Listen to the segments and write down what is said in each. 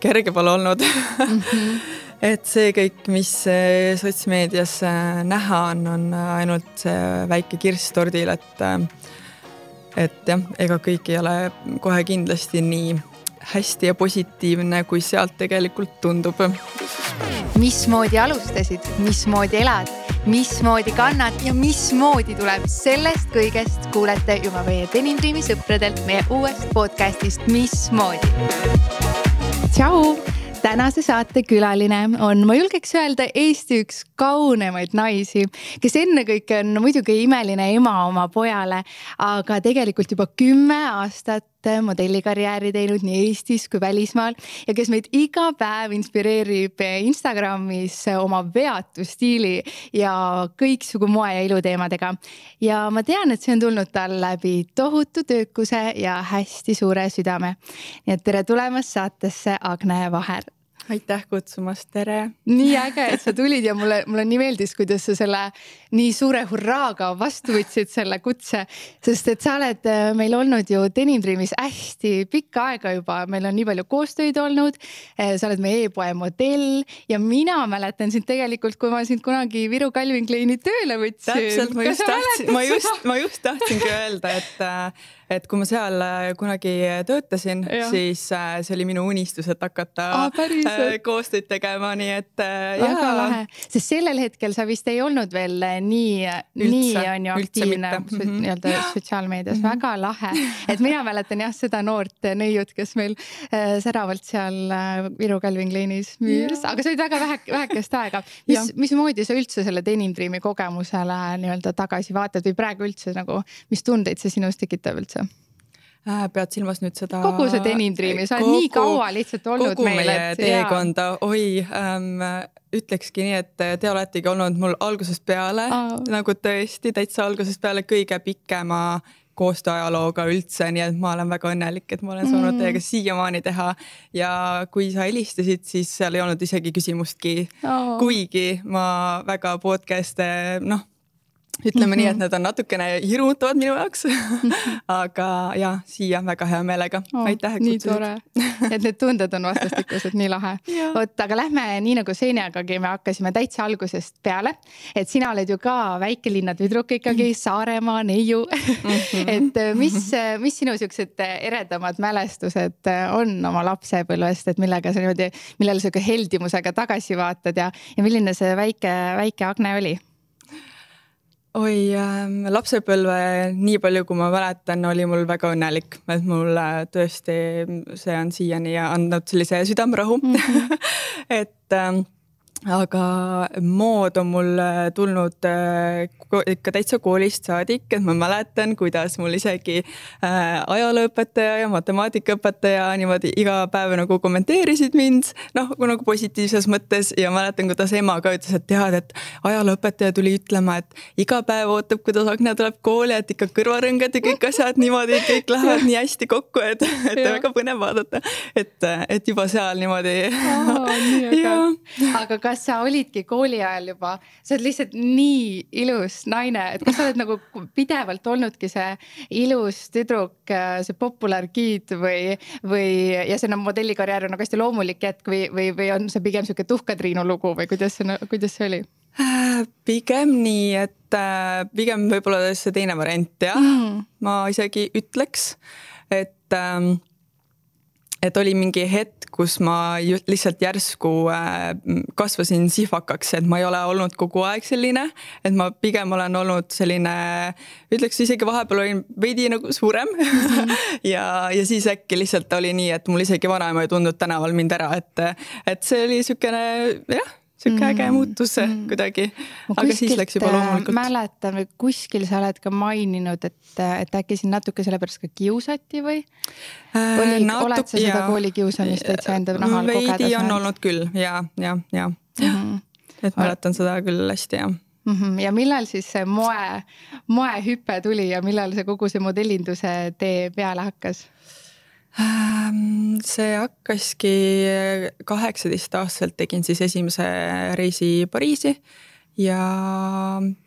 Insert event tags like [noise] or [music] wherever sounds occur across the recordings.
kerge pole olnud mm. -hmm. [laughs] et see kõik, mis sotsmeedias näha on, on ainult see väike kirss tordil, et et jah, ega kõik ei ole kohe kindlasti nii hästi ja positiivne, kui sealt tegelikult tundub. mismoodi alustasid, mismoodi elad, mismoodi kannad ja mismoodi tuleb, sellest kõigest kuulete juba meie Denim Dreami sõpradelt meie uuest podcast'ist Mismoodi. Tšau! Tänase saate külaline on, ma julgeks öelda, Eesti üks kaunemaid naisi, kes ennekõike on muidugi imeline ema oma pojale, aga tegelikult juba kümme aastat modellikarjääri teinud nii Eestis kui välismaal ja kes meid iga päev inspireerib Instagramis oma veatu stiili ja kõiksugu moe ja iluteemadega. ja ma tean, et see on tulnud tal läbi tohutu töökuse ja hästi suure südame. nii et tere tulemast saatesse, Agne Vaher aitäh kutsumast, tere. nii äge, et sa tulid ja mulle, mulle nii meeldis, kuidas sa selle nii suure hurraaga vastu võtsid selle kutse. sest et sa oled äh, meil olnud ju Denim Dreamis hästi pikka aega juba, meil on nii palju koostöid olnud. Äh, sa oled meie e-poe modell ja mina mäletan sind tegelikult, kui ma sind kunagi Viru Calvin Kleini tööle võtsin. täpselt, ma just tahtsin, ma just, ma just tahtsingi öelda, et äh, et kui ma seal äh, kunagi töötasin, siis äh, see oli minu unistus, et hakata ah, koostööd tegema, nii et väga lahe, sest sellel hetkel sa vist ei olnud veel nii, nii on ju aktiivne mhm. nii-öelda sotsiaalmeedias. Mm, -hmm. väga lahe. et mina mäletan jah seda noort neiut, kes meil säravalt seal Viru Calvin Kleinis müüs, aga sa olid väga vähe, vähekest aega. [laughs] mis, mismoodi sa üldse selle Denim Dreami kogemusele nii-öelda tagasi vaatad või praegu üldse nagu, mis tundeid see sinus tekitab üldse? Äh,. pead silmas nüüd seda? kogu see Denim Dreami, sa oled nii kaua lihtsalt olnud kogu meil. kogu meie et, teekonda, oi ähm,, ütlekski nii, et te oletegi olnud mul algusest peale oh. nagu tõesti täitsa algusest peale kõige pikema koostööajalooga üldse, nii et ma olen väga õnnelik, et ma olen saanud mm. teiega siiamaani teha. ja kui sa helistasid, siis seal ei olnud isegi küsimustki oh., kuigi ma väga podcast'e noh ütleme mm -hmm. nii, et mhm. need on natukene hirmutavad minu jaoks [laughs] aga ja siia väga hea meelega oh,. aitäh, et kutsusid. et need tunded on vastastikused, nii lahe. vot, aga lähme nii nagu Senjagagi, me hakkasime täitsa algusest peale. et sina oled ju ka väikelinna tüdruk ikkagi, Saaremaa neiu mm. -hmm. et äh, mis, äh, mis sinu siuksed äh, eredamad mälestused on oma lapsepõlvest, et millega sa niimoodi, millele sihuke heldimusega tagasi vaatad ja, ja milline see väike, väike Agne oli? Oi äh,, lapsepõlve, nii palju, kui ma mäletan, oli mul väga õnnelik, et mul äh, tõesti see on siiani andnud sellise südamerahu mm. -hmm. [laughs] et äh, aga mood on mul tulnud äh, ikka täitsa koolist saadik, et ma mäletan, kuidas mul isegi äh, ajalooõpetaja ja matemaatikaõpetaja niimoodi iga päev nagu kommenteerisid mind, noh nagu positiivses mõttes. Ja mäletan, kuidas ema ka ütles, et tead, et ajalooõpetaja tuli ütlema, et iga päev ootab, kuidas Agne tuleb kooli, et ikka kõrvarõngad ja kõik asjad niimoodi, kõik lähevad [laughs] nii hästi kokku, et, et väga põnev vaadata, et, et juba seal niimoodi [laughs] aga kas sa olidki kooli ajal juba, sa oled lihtsalt nii ilus naine, et kas sa oled nagu pidevalt olnudki see ilus tüdruk, see populaargiid või, või ja see no, modellikarjäär on nagu hästi loomulik jätk või, või, või on see pigem sihuke Tuhka-Triinu lugu või kuidas see, kuidas see oli? Äh, pigem nii, et äh, pigem võib-olla see teine variant jah mm., ma isegi ütleks, et ähm, et oli mingi hetk, kus ma lihtsalt järsku äh, kasvasin sihvakaks, et ma ei ole olnud kogu aeg selline, et ma pigem olen olnud selline, ütleks isegi vahepeal olin veidi nagu suurem [laughs] ja, ja siis äkki lihtsalt oli nii, et mul isegi vanaema ei tundnud tänaval mind ära, et, et see oli niisugune jah sihuke äge mm, muutus mm. kuidagi, aga siis läks juba loomulikult. mäletan või kuskil sa oled ka maininud, et, et äkki sind natuke sellepärast ka kiusati või äh,? oli äh,, oled sa seda koolikiusamist täitsa enda nahal kogeda saanud? veidi on olnud küll ja, ja, ja, ja mm, -hmm. et mäletan seda küll hästi jah mm. -hmm. ja millal siis see moe, moehüpe tuli ja millal see kogu see modellinduse tee peale hakkas? See hakkaski kaheksateistaastaselt tegin siis esimese reisi Pariisi ja.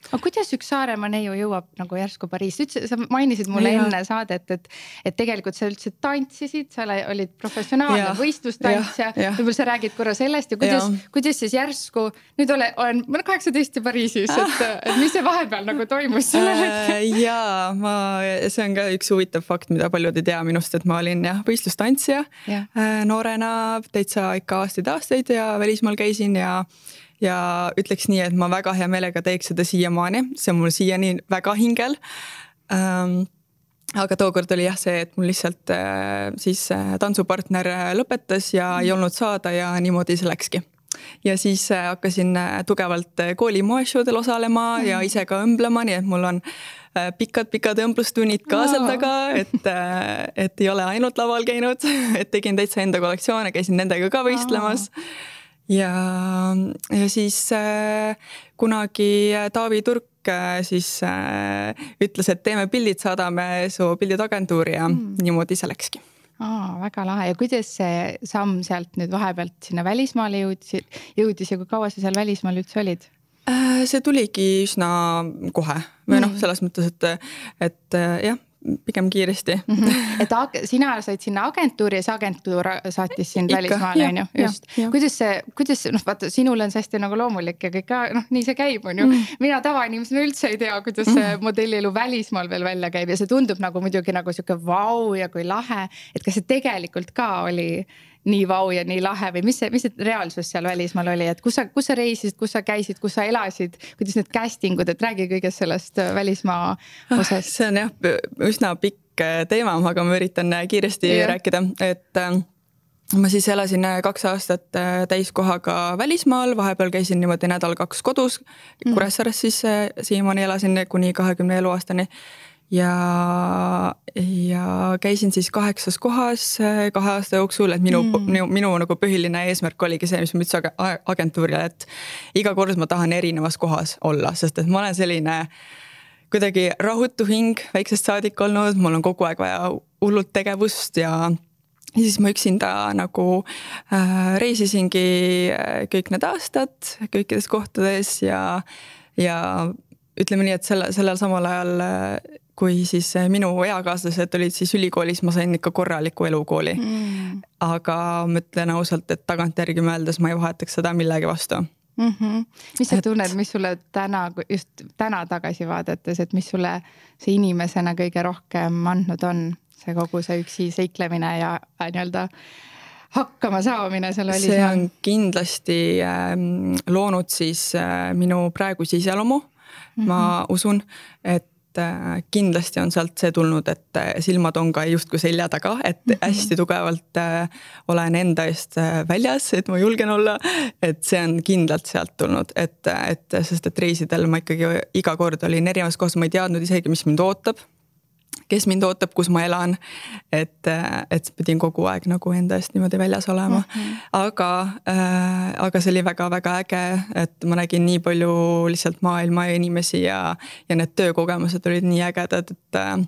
aga kuidas üks Saaremaa neiu jõuab nagu järsku Pariisi, üldse sa mainisid mulle ja. enne saadet, et, et tegelikult sa üldse tantsisid, sa olid professionaalne võistlustantsija. võib-olla sa räägid korra sellest ja kuidas, kuidas siis järsku nüüd ole, olen, ma olen kaheksateist ja Pariisis, et, et mis see vahepeal nagu toimus sellel äh, hetkel? ja ma, see on ka üks huvitav fakt, mida paljud ei tea minust, et ma olin jah võistlustantsija ja. Äh, noorena täitsa ikka aastaid-aastaid ja välismaal käisin ja ja ütleks nii, et ma väga hea meelega teeks seda siiamaani, see on mul siiani väga hingel ähm, aga tookord oli jah see, et mul lihtsalt äh, siis äh, tantsupartner äh, lõpetas ja ei mhm. olnud saada ja niimoodi see läkski. ja siis hakkasin tugevalt kooli moeshoodel osalema mm. ja ise ka õmblema, nii et mul on pikad-pikad õmblustunnid ka seal taga, et, et ei ole ainult laval käinud, [laughs] et tegin täitsa enda kollektsioone, käisin nendega ka võistlemas mm ja, ja siis äh, kunagi Taavi Turk äh, siis äh, ütles, et teeme pildid, saadame su pildid agentuuri ja mm. niimoodi see läkski aa, väga lahe ja kuidas see samm sealt nüüd vahepealt sinna välismaale jõudis, jõudis ja kui kaua sa seal välismaal üldse olid? Äh, see tuligi üsna kohe või noh, mm. selles mõttes, et, et äh, jah, pigem kiiresti mm. -hmm. et sina said sinna agentuuri ja see agentuur saatis sind välismaale on ju, just. kuidas see, kuidas noh, vaata sinul on see hästi nagu loomulik ja kõik noh, nii see käib, on ju mm. -hmm. mina tavainimesena üldse ei tea, kuidas see mm -hmm. modellielu välismaal veel välja käib ja see tundub nagu muidugi nagu sihuke vau ja kui lahe, et kas see tegelikult ka oli nii vau ja nii lahe või mis see, mis see reaalsus seal välismaal oli, et kus sa, kus sa reisisid, kus sa käisid, kus sa elasid, kuidas need casting ud, et räägi kõigest sellest äh, välismaa ah, osast. see on jah üsna pikk äh, teema, aga ma üritan äh, kiiresti ja. rääkida, et ma siis elasin kaks aastat täiskohaga välismaal, vahepeal käisin niimoodi nädal-kaks kodus mm., Kuressaares siis siiamaani elasin kuni kahekümne eluaastani ja, ja käisin siis kaheksas kohas äh, kahe aasta jooksul, et minu mm., minu, minu nagu põhiline eesmärk oligi see, mis ma ütlesin agentuurile, et iga kord ma tahan erinevas kohas olla, sest et ma olen selline kuidagi rahutu hing väiksest saadik olnud, mul on kogu aeg vaja hullult tegevust ja ja siis ma üksinda nagu äh, reisisingi äh, kõik need aastad kõikides kohtades ja, ja ütleme nii, et selle, sellel samal ajal kui siis eh, minu eakaaslased olid siis ülikoolis, ma sain ikka korraliku elukooli mm.. aga ma ütlen ausalt, et tagantjärgi mõeldes ma ei vahetaks seda millegi vastu mm. -hmm. mis sa et... tunned, mis sulle täna, just täna tagasi vaadates, et mis sulle see inimesena kõige rohkem andnud on, see kogu see üksi seiklemine ja äh, nii-öelda hakkama saamine seal välismaal? see on kindlasti äh, loonud siis äh, minu praeguse iseloomu mm. -hmm. ma mhm. usun, et kindlasti on sealt see tulnud, et äh, silmad on ka justkui selja taga, et -hmm. hästi tugevalt äh, olen enda eest väljas, et ma julgen olla. et see on kindlalt sealt tulnud, et, et sest, et reisidel ma ikkagi iga kord olin erinevas kohas, ma ei teadnud isegi, mis mind ootab kes mind ootab, kus ma elan. et, et pidin kogu aeg nagu enda eest niimoodi väljas olema mm. -hmm. aga äh,, aga see oli väga-väga äge, et ma nägin nii palju lihtsalt maailma ja inimesi ja, ja need töökogemused olid nii ägedad, et äh,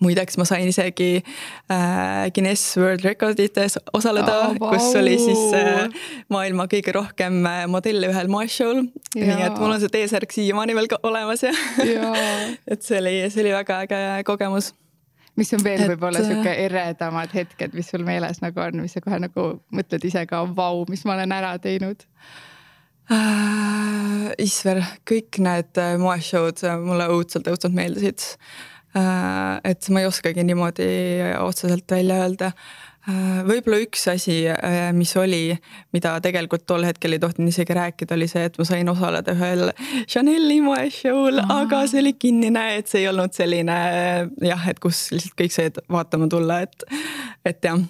muideks ma sain isegi äh, Guinness World Recordites osaleda oh,, wow. kus oli siis äh, maailma kõige rohkem äh, modelle ühel moeshow'l. nii et mul on see T-särk siiamaani veel olemas ja, ja. [laughs] et see oli, see oli väga äge kogemus. mis on veel võib-olla sihuke äh, eredamad hetked, mis sul meeles nagu on, mis sa kohe nagu mõtled ise ka, vau, mis ma olen ära teinud äh,? Isver, kõik need äh, moeshow'd mulle õudselt, õudselt meeldisid et ma ei oskagi niimoodi otseselt välja öelda. Äh, võib-olla üks asi, äh, mis oli, mida tegelikult tol hetkel ei tohtinud isegi rääkida, oli see, et ma sain osaleda ühel Chanel'i moeshow'l, aga see oli kinnine, et see ei olnud selline jah, et kus lihtsalt kõik said vaatama tulla, et, et jah.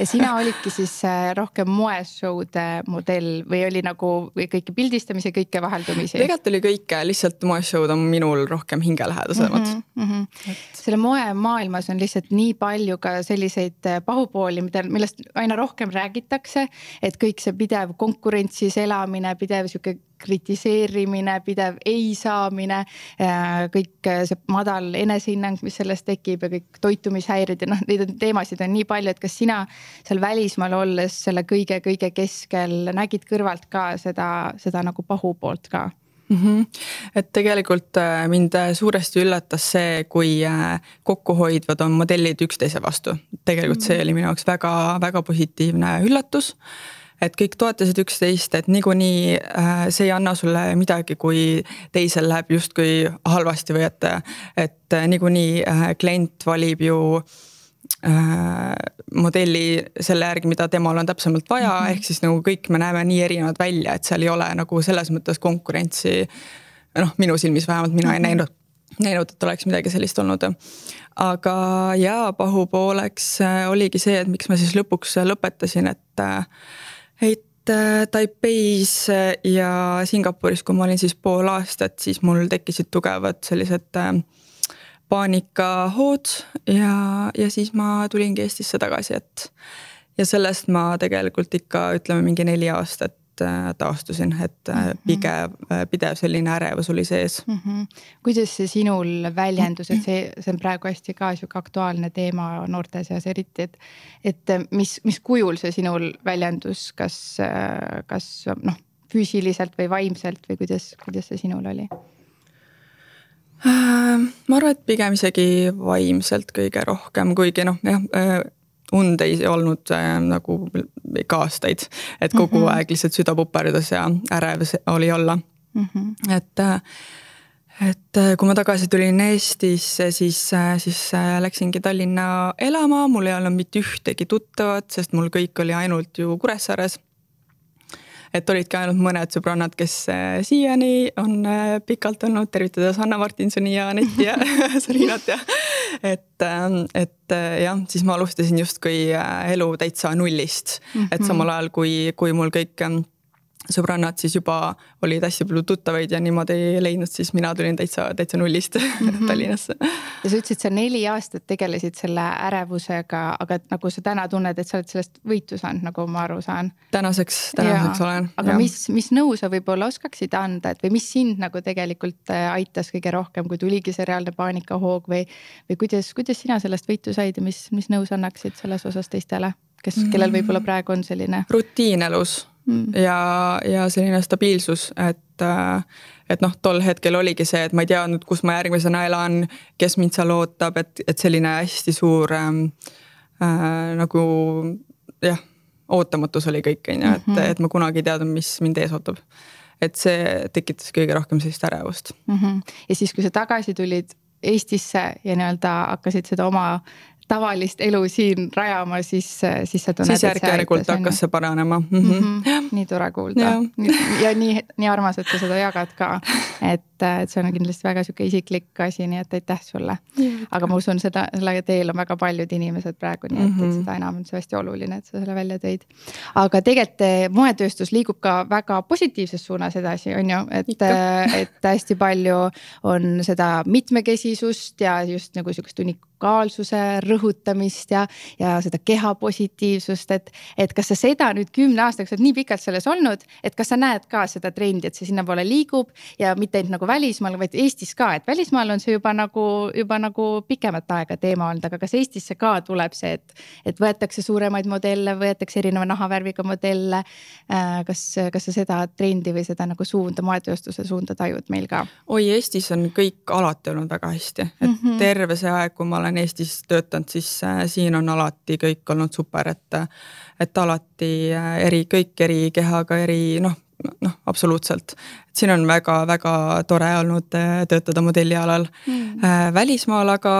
ja sina olidki siis äh, rohkem moeshow'de modell või oli nagu või kõike pildistamisi, kõike vaheldumisi? tegelikult oli kõike, lihtsalt moeshow'd on minul rohkem hingelähedasemad mm. -hmm, mm -hmm. Et... selle moemaailmas on lihtsalt nii palju ka selliseid pahupoole pooli, mida, millest aina rohkem räägitakse. et kõik see pidev konkurentsis elamine, pidev sihuke kritiseerimine, pidev ei saamine, äh, kõik see madal enesehinnang, mis sellest tekib ja kõik toitumishäired ja noh, neid teemasid on nii palju, et kas sina seal välismaal olles selle kõige-kõige keskel nägid kõrvalt ka seda, seda nagu pahupoolt ka? Mm. -hmm. et tegelikult äh, mind suuresti üllatas see, kui äh, kokkuhoidvad on modellid üksteise vastu. tegelikult see mhm. oli minu jaoks väga-väga positiivne üllatus et kõik toetasid üksteist, et niikuinii äh, see ei anna sulle midagi, kui teisel läheb justkui halvasti või et, et niikuinii äh, klient valib ju äh, modelli selle järgi, mida temal on täpsemalt vaja mm, -hmm. ehk siis nagu kõik me näeme nii erinevad välja, et seal ei ole nagu selles mõttes konkurentsi. noh, minu silmis vähemalt mina mm -hmm. ei mhm. näinud, näinud, et oleks midagi sellist olnud. aga jaa, pahupooleks oligi see, et miks ma siis lõpuks lõpetasin, et et äh, Taipeis äh, ja Singapuris, kui ma olin siis pool aastat, siis mul tekkisid tugevad sellised äh, paanikahood ja, ja siis ma tulingi Eestisse tagasi, et. ja sellest ma tegelikult ikka ütleme mingi neli aastat Äh, taastusin, et mm -hmm. pigev, äh, pidev selline ärevus oli sees mm. -hmm. kuidas see sinul väljendus, et see, see on praegu hästi ka sihuke aktuaalne teema noorte seas eriti, et. et mis, mis kujul see sinul väljendus, kas, kas noh, füüsiliselt või vaimselt või kuidas, kuidas see sinul oli? Ma arvan, et pigem isegi vaimselt kõige rohkem, kuigi noh, jah und ei olnud äh, nagu ikka aastaid, et kogu mm -hmm. aeg lihtsalt süda puperdas ja ärev oli olla mm. -hmm. et, äh, et äh, kui ma tagasi tulin Eestisse, siis, äh, siis läksingi Tallinna elama, mul ei olnud mitte ühtegi tuttavat, sest mul kõik oli ainult ju Kuressaares et olidki ainult mõned sõbrannad, kes äh, siiani on äh, pikalt olnud, tervitades Hanna Martinsoni ja Anetti ja [laughs] Sarinat ja et, ähm, et äh, jah, siis ma alustasin justkui elu täitsa nullist mm, -hmm. et samal ajal kui, kui mul kõik ähm, sõbrannad siis juba olid hästi palju tuttavaid ja niimoodi ei leidnud, siis mina tulin täitsa, täitsa nullist mm -hmm. [laughs] Tallinnasse. ja sa ütlesid, sa neli aastat tegelesid selle ärevusega, aga nagu sa täna tunned, et sa oled sellest võitu saanud, nagu ma aru saan. tänaseks, tänaseks ja. olen. aga ja. mis, mis nõu sa võib-olla oskaksid anda, et või mis sind nagu tegelikult äh, aitas kõige rohkem, kui tuligi see reaalne paanikahoog või, või kuidas, kuidas sina sellest võitu said ja mis, mis nõu sa annaksid selles osas teistele? kes, kellel võib-olla praegu on selline. rutiin elus mm. ja, ja selline stabiilsus, et, äh, et noh, tol hetkel oligi see, et ma ei teadnud, kus ma järgmisena elan, kes mind seal ootab, et, et selline hästi suur ähm, äh, nagu jah, ootamatus oli kõik, on ju, et, mhm. et ma kunagi ei teadnud, mis mind ees ootab. et see tekitas kõige rohkem sellist ärevust mm. -hmm. ja siis, kui sa tagasi tulid Eestisse ja nii-öelda hakkasid seda oma tavalist elu siin rajama, siis, siis sa tunned. siis järk-järgult hakkas see paranema mm. -hmm. Mm -hmm. nii tore kuulda ja, ja nii, nii armas, et sa seda jagad ka. et, et see on kindlasti väga sihuke isiklik asi, nii et aitäh sulle. aga ma usun seda, selle teel on väga paljud inimesed praegu, nii et, mm -hmm. et mhm. seda enam on see hästi oluline, et sa selle välja tõid. aga tegelikult eh, moetööstus liigub ka väga positiivses suunas edasi, on ju, et, et hästi palju on seda mitmekesisust ja just nagu sihukest unik-, unikaalsuse rõhutamist ja, ja seda keha positiivsust, et, et kas sa seda nüüd kümne aastaks oled nii pikalt selles olnud, et kas sa näed ka seda trendi, et see sinnapoole liigub ja mitte ainult nagu välismaal, vaid Eestis ka, et välismaal on see juba nagu, juba nagu pikemat aega teema olnud, aga kas Eestisse ka tuleb see, et, et võetakse suuremaid modelle, võetakse erineva nahavärviga modelle. Äh, kas, kas sa seda trendi või seda nagu suunda, moetööstuse suunda tajud meil ka? oi, Eestis on kõik alati olnud väga hästi, et mm -hmm. terve see aeg, kui ma olen olen Eestis töötanud, siis äh, siin on alati kõik olnud super, et, et alati äh, eri, kõik eri kehaga, eri noh, noh, absoluutselt. siin on väga-väga tore olnud äh, töötada modellialal mm.. välismaal aga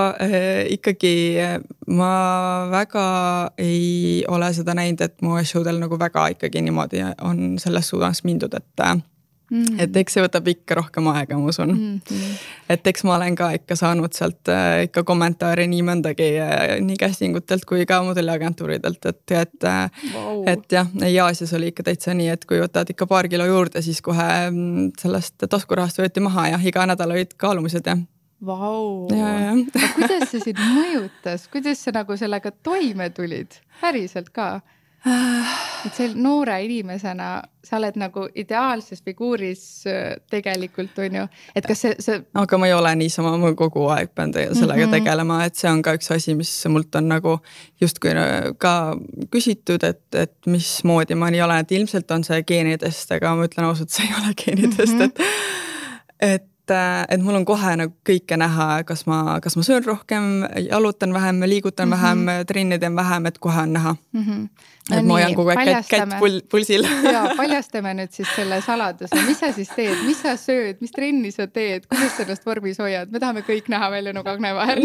ikkagi ma väga ei ole seda näinud, et moeshowdel nagu väga ikkagi niimoodi on selles suunas mindud, et mm.. et eks see võtab ikka rohkem aega, ma usun mm. -hmm. et eks ma olen ka ikka saanud sealt äh, ikka kommentaare nii mõndagi äh, nii casting utelt kui ka modelliagentuuridelt, et, et wow., et jah, ei Aasias oli ikka täitsa nii, et kui võtad ikka paar kilo juurde, siis kohe mm, sellest taskurahast võeti maha ja iga nädal olid kaalumised ja Vau, kuidas see sind mõjutas, kuidas sa nagu sellega toime tulid, päriselt ka? Et see noore inimesena, sa oled nagu ideaalses figuuris äh, tegelikult on ju, et kas see, see. aga ma ei ole niisama, ma kogu aeg pean sellega mm -hmm. tegelema, et see on ka üks asi, mis mult on nagu justkui äh, ka küsitud, et, et mismoodi ma nii olen, et ilmselt on see geenidest, aga ma ütlen ausalt, see ei ole geenidest mm, -hmm. et et et, et mul on kohe nagu kõike näha, kas ma, kas ma söön rohkem, jalutan vähem, liigutan mm -hmm. vähem, trenni teen vähem, et kohe on näha. Mm. -hmm. No et ma hoian kogu aeg kätt, kätt pul, pulsil. ja [laughs] paljastame nüüd siis selle saladuse, mis sa siis teed, mis sa sööd, mis trenni sa teed, kuidas sa ennast vormis hoiad, me tahame kõik näha välja nagu Agne vahel.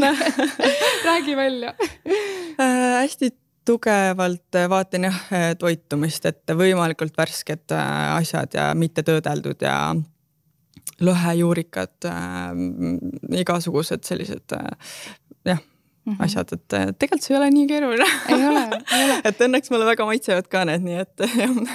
[laughs] Räägi välja. Äh, hästi tugevalt vaatan jah toitumist, et võimalikult värsked äh, asjad ja mitte töödeldud ja lõhejuurikad äh,, igasugused sellised äh, mm -hmm. asjad, et tegelikult see ei ole nii keeruline. ei ole, ei ole. [laughs] et õnneks mulle väga maitsevad ka need, nii et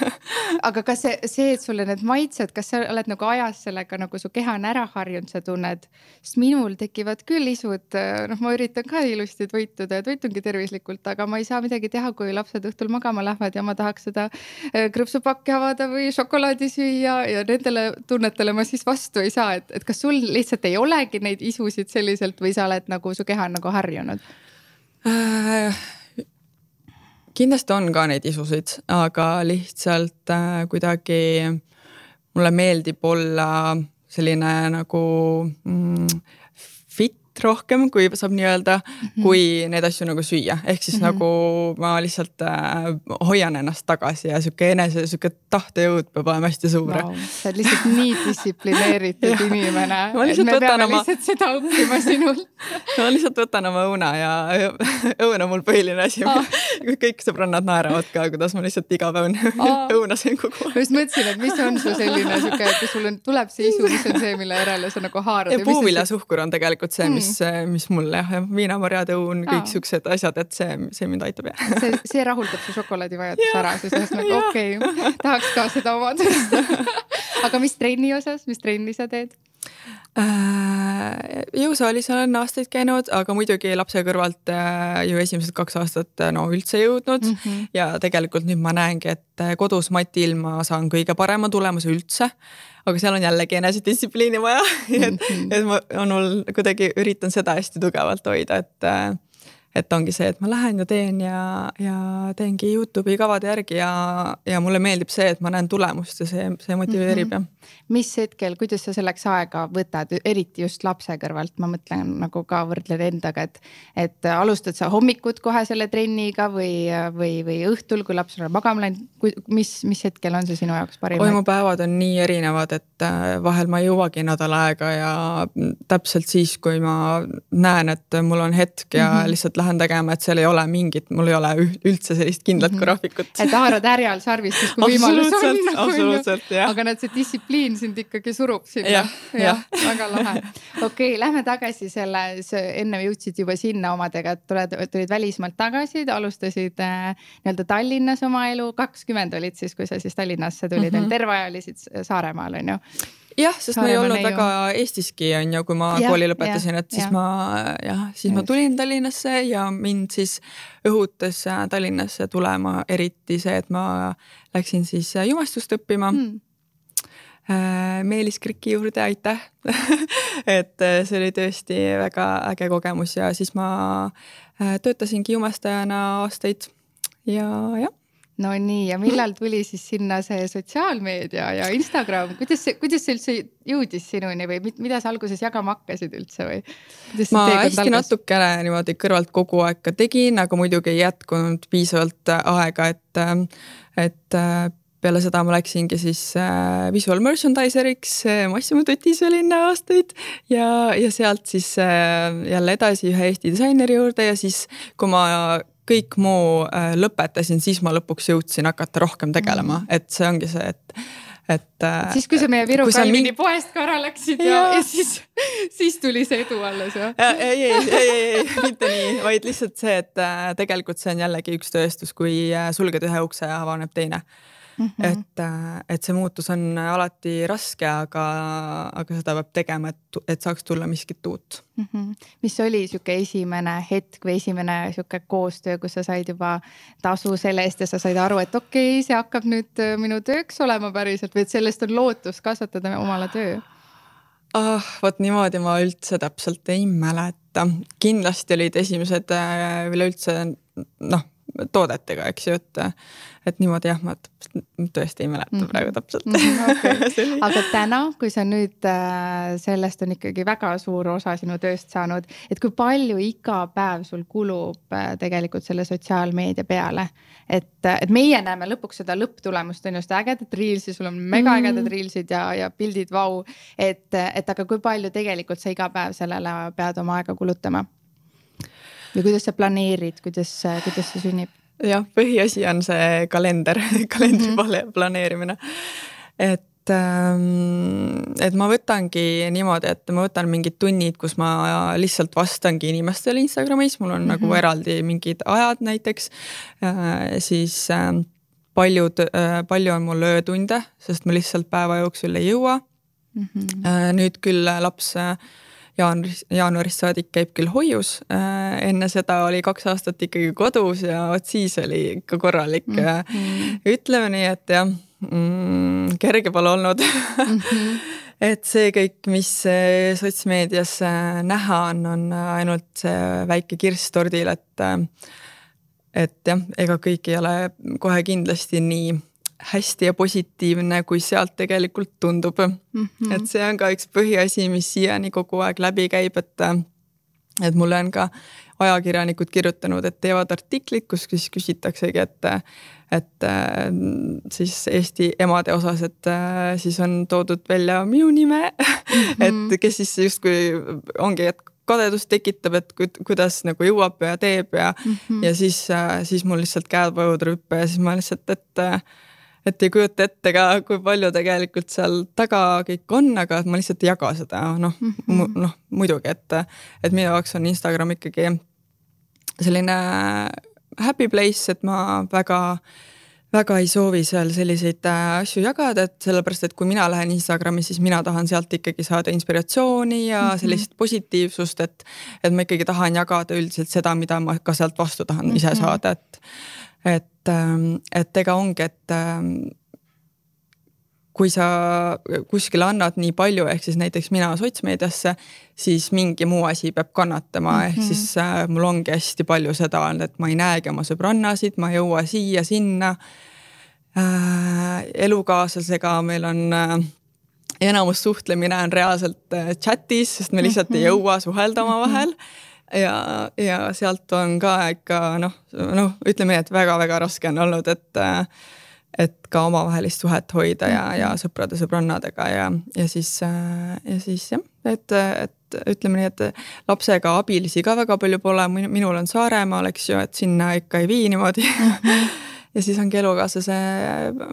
[laughs] aga kas see, see, et sulle need maitsed, kas sa oled nagu ajas sellega nagu su keha on ära harjunud, sa tunned? sest minul tekivad küll isud, noh, ma üritan ka ilusti toituda ja toitungi tervislikult, aga ma ei saa midagi teha, kui lapsed õhtul magama lähevad ja ma tahaks seda äh, krõpsupakki avada või šokolaadi süüa ja nendele tunnetele ma siis vastu ei saa, et, et kas sul lihtsalt ei olegi neid isusid selliselt või sa oled nagu, su keha on nagu harjunud? Äh,? kindlasti on ka neid isusid, aga lihtsalt äh, kuidagi mulle meeldib olla selline nagu mm, rohkem, kui saab nii öelda mm, -hmm. kui neid asju nagu süüa, ehk siis mm -hmm. nagu ma lihtsalt äh, hoian ennast tagasi ja sihuke enese, sihuke tahtejõud peab olema hästi suur wow,. sa oled lihtsalt nii distsiplineeritud [laughs] inimene. et me peame oma... lihtsalt seda õppima sinult [laughs] ma lihtsalt võtan oma õuna ja [laughs] õun on mul põhiline asi ah.. kõik sõbrannad naeravad ka, kuidas ma lihtsalt iga päev ah. õuna söön kogu aeg. ma just mõtlesin, et mis on su selline sihuke, et kui sul on, tuleb see isu, mis on see, mille järele sa nagu haarad. puuviljasuhkur on tegelikult see, mis mis, mis mul jah, viinamarjade õun, kõik siuksed asjad, et see, see mind aitab jah. see, see rahuldab su šokolaadivajaduse ära, siis nagu okei okay,, tahaks ka seda omada [laughs] aga mis trenni osas, mis trenni sa teed? Äh, jõusaalis olen aastaid käinud, aga muidugi lapse kõrvalt äh, ju esimesed kaks aastat äh, no üldse jõudnud mm -hmm. ja tegelikult nüüd ma näengi, et kodus matil ma saan kõige parema tulemuse üldse aga seal on jällegi enesedistsipliini vaja [laughs] et, mhm. et ma, on mul kuidagi üritan seda hästi tugevalt hoida, et et ongi see, et ma lähen ja teen ja, ja teengi Youtube'i kavade järgi ja, ja mulle meeldib see, et ma näen tulemust ja see, see motiveerib mm -hmm. ja. mis hetkel, kuidas sa selleks aega võtad, eriti just lapse kõrvalt, ma mõtlen nagu ka võrdlen endaga, et. et alustad sa hommikut kohe selle trenniga või, või, või õhtul, kui laps on magama läinud, mis, mis hetkel on see sinu jaoks parim? oi, mu päevad on nii erinevad, et äh, vahel ma ei jõuagi nädal aega ja täpselt siis, kui ma näen, et mul on hetk ja mm -hmm. lihtsalt lähen tegema, et seal ei ole mingit, mul ei ole üldse sellist kindlat mm -hmm. graafikut. et haarad härjal sarvist, siis kui võimalus on nagu,. absoluutselt, jah. aga näed, see distsipliin sind ikkagi surub sinna. jah ja, ja., väga lahe. okei okay,, lähme tagasi selle, enne jõudsid juba sinna omadega, et tuled, tulid välismaalt tagasi, alustasid äh, nii-öelda Tallinnas oma elu, kakskümmend olid siis, kui sa siis Tallinnasse tulid mm, -hmm. terve aja olisid Saaremaal on ju jah, sest Saarema ma ei olnud neiu. väga Eestiski on ju, kui ma ja, kooli lõpetasin, et siis ja. ma jah, siis ma tulin Tallinnasse ja mind siis õhutas äh, Tallinnasse tulema, eriti see, et ma läksin siis äh, jumestust õppima. Äh, Meelis Kriki juurde, aitäh! [laughs] Et see oli tõesti väga äge kogemus ja siis ma töötasingi jumestajana aastaid. Ja jah no nii, ja millal tuli siis sinna see sotsiaalmeedia ja Instagram, kuidas see, kuidas see üldse jõudis sinuni või mida sa alguses jagama hakkasid üldse või? ma hästi algas? natukene niimoodi kõrvalt kogu aeg ka tegin, aga muidugi ei jätkunud piisavalt äh, aega, et, äh, et äh, peale seda ma läksingi siis visual merchandiser'iks Massimo Tutis olin aastaid ja, ja sealt siis jälle edasi ühe Eesti disaineri juurde ja siis, kui ma kõik muu äh, lõpetasin, siis ma lõpuks jõudsin hakata rohkem tegelema, mm. et see ongi see, et et äh,. siis, kui sa meie Viru Kalvini min... poest ka ära läksid ja, ja, siis, siis tuli see edu alles jah ja,? ei, ei, ei, ei, mitte nii, vaid lihtsalt see, et äh, tegelikult see on jällegi üks tõestus, kui sulged ühe ukse ja avaneb teine mm. -hmm. et, äh, et see muutus on alati raske, aga, aga seda peab tegema, et, et saaks tulla miskit uut mm. -hmm. mis oli sihuke esimene hetk või esimene sihuke koostöö, kus sa said juba tasu selle eest ja sa said aru, et okei okay,, see hakkab nüüd äh, minu tööks olema päriselt või et sellest on lootus kasvatada omale töö? ah, vot niimoodi ma üldse täpselt ei mäleta, kindlasti olid esimesed äh, üleüldse noh toodetega, eks ju, et et niimoodi jah, ma tõesti ei mäleta mm -hmm. praegu täpselt mm. -hmm, okay. aga täna, kui sa nüüd äh, sellest on ikkagi väga suur osa sinu tööst saanud, et kui palju iga päev sul kulub äh, tegelikult selle sotsiaalmeedia peale? et, et meie näeme lõpuks seda lõpptulemust on ju, seda ägedat reels'i, sul on mega ägedad mm -hmm. reels'id ja, ja pildid, vau. et, et aga kui palju tegelikult sa iga päev sellele pead oma aega kulutama? Või kuidas sa planeerid, kuidas, kuidas see sünnib? jah, põhiasi on see kalender [laughs] kalendri mm planeerimine. et ähm, et ma võtangi niimoodi, et ma võtan mingid tunnid, kus ma lihtsalt vastangi inimestele Instagramis, mul on mm -hmm. nagu mhm. eraldi mingid ajad näiteks äh,. siis äh, paljud äh,, palju on mul öötunde, sest ma lihtsalt päeva jooksul ei jõua mm. -hmm. Nüüd küll laps jaanuaris, jaanuarist saadik käib küll hoius. Äh, enne seda oli kaks aastat ikkagi kodus ja vot siis oli ikka korralik mm. -hmm. ütleme nii, et jah mm,, kerge pole olnud mm. -hmm. [laughs] et see kõik, mis sotsmeedias näha on, on ainult see väike kirss tordil, et et jah, ega kõik ei ole kohe kindlasti nii hästi ja positiivne, kui sealt tegelikult tundub mm. -hmm. et see on ka üks põhiasi, mis siiani kogu aeg läbi käib, et et mulle on ka ajakirjanikud kirjutanud, et teevad artiklid, kus siis küsitaksegi, et et siis Eesti emade osas, et siis on toodud välja minu nime mm, -hmm. et kes siis justkui ongi, et kadedust tekitab, et kuidas nagu jõuab ja teeb ja mm, -hmm. ja siis, siis mul lihtsalt käed vajuvad rüppe ja siis ma lihtsalt, et et ei kujuta ette ka, kui palju tegelikult seal taga kõik on, aga ma lihtsalt ei jaga seda, noh mm -hmm., noh muidugi, et, et minu jaoks on Instagram ikkagi selline happy place, et ma väga väga ei soovi seal selliseid äh, asju jagada, et sellepärast, et kui mina lähen Instagrami, siis mina tahan sealt ikkagi saada inspiratsiooni ja mm -hmm. sellist positiivsust, et et ma ikkagi tahan jagada üldiselt seda, mida ma ka sealt vastu tahan mm -hmm. ise saada, et et, ähm, et ega ongi, et ähm, kui sa kuskile annad nii palju, ehk siis näiteks mina sotsmeediasse, siis mingi muu asi peab kannatama mm, -hmm. ehk mhm. siis äh, mul ongi hästi palju seda olnud, et ma ei näegi oma sõbrannasid, ma ei jõua siia-sinna äh,. elukaaslasega meil on äh, enamus suhtlemine on reaalselt äh, chat'is, sest me lihtsalt mm -hmm. ei mhm. jõua suhelda omavahel mm. -hmm ja, ja sealt on ka ikka noh, noh, ütleme nii, et väga-väga raske on olnud, et et ka omavahelist suhet hoida ja, ja mhm. sõprade-sõbrannadega ja, ja siis, ja siis jah, et, et ütleme nii, et lapsega abilisi ka väga palju pole, minul on Saaremaal, eks ju, et sinna ikka ei vii niimoodi. -hmm ja siis ongi elukaaslase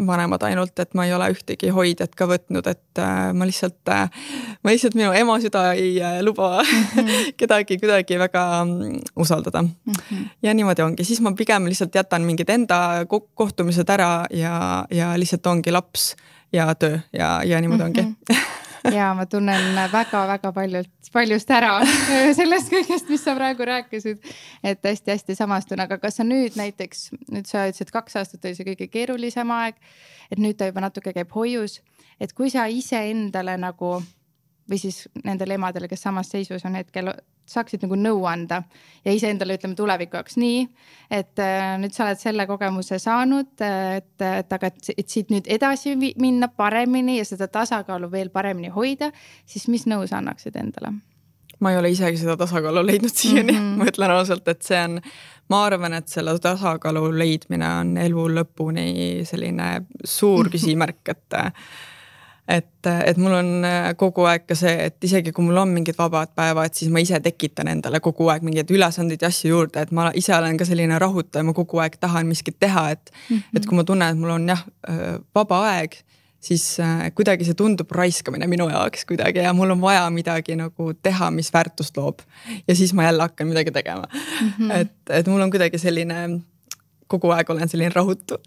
vanemad ainult, et ma ei ole ühtegi hoidjat ka võtnud, et äh, ma lihtsalt, äh, ma lihtsalt, minu ema süda ei äh, luba mm -hmm. [laughs] kedagi kuidagi väga mm, usaldada mm. -hmm. ja niimoodi ongi, siis ma pigem lihtsalt jätan mingid enda kohtumised ära ja, ja lihtsalt ongi laps ja töö ja, ja niimoodi mm -hmm. ongi ja ma tunnen väga-väga paljult, paljust ära [laughs] sellest kõigest, mis sa praegu rääkisid. et hästi-hästi samastun, aga kas sa nüüd näiteks, nüüd sa ütlesid, kaks aastat oli see kõige keerulisem aeg. et nüüd ta juba natuke käib hoius, et kui sa iseendale nagu või siis nendele emadele, kes samas seisus on hetkel saaksid nagu nõu anda ja iseendale ütleme tuleviku jaoks nii, et äh, nüüd sa oled selle kogemuse saanud, et, et aga, et siit nüüd edasi minna paremini ja seda tasakaalu veel paremini hoida, siis mis nõu sa annaksid endale? ma ei ole isegi seda tasakaalu leidnud siiani mm, -hmm. ma ütlen ausalt, et see on, ma arvan, et selle tasakaalu leidmine on elu lõpuni selline suur küsimärk, et et, et mul on äh, kogu aeg ka see, et isegi kui mul on mingid vabad päevad, siis ma ise tekitan endale kogu aeg mingeid ülesandeid ja asju juurde, et ma ise olen ka selline rahutaja, ma kogu aeg tahan miskit teha, et mm. -hmm. et kui ma tunnen, et mul on jah äh, vaba aeg, siis äh, kuidagi see tundub raiskamine minu jaoks kuidagi ja mul on vaja midagi nagu teha, mis väärtust loob. ja siis ma jälle hakkan midagi tegema mm. -hmm. et, et mul on kuidagi selline kogu aeg olen selline rahutu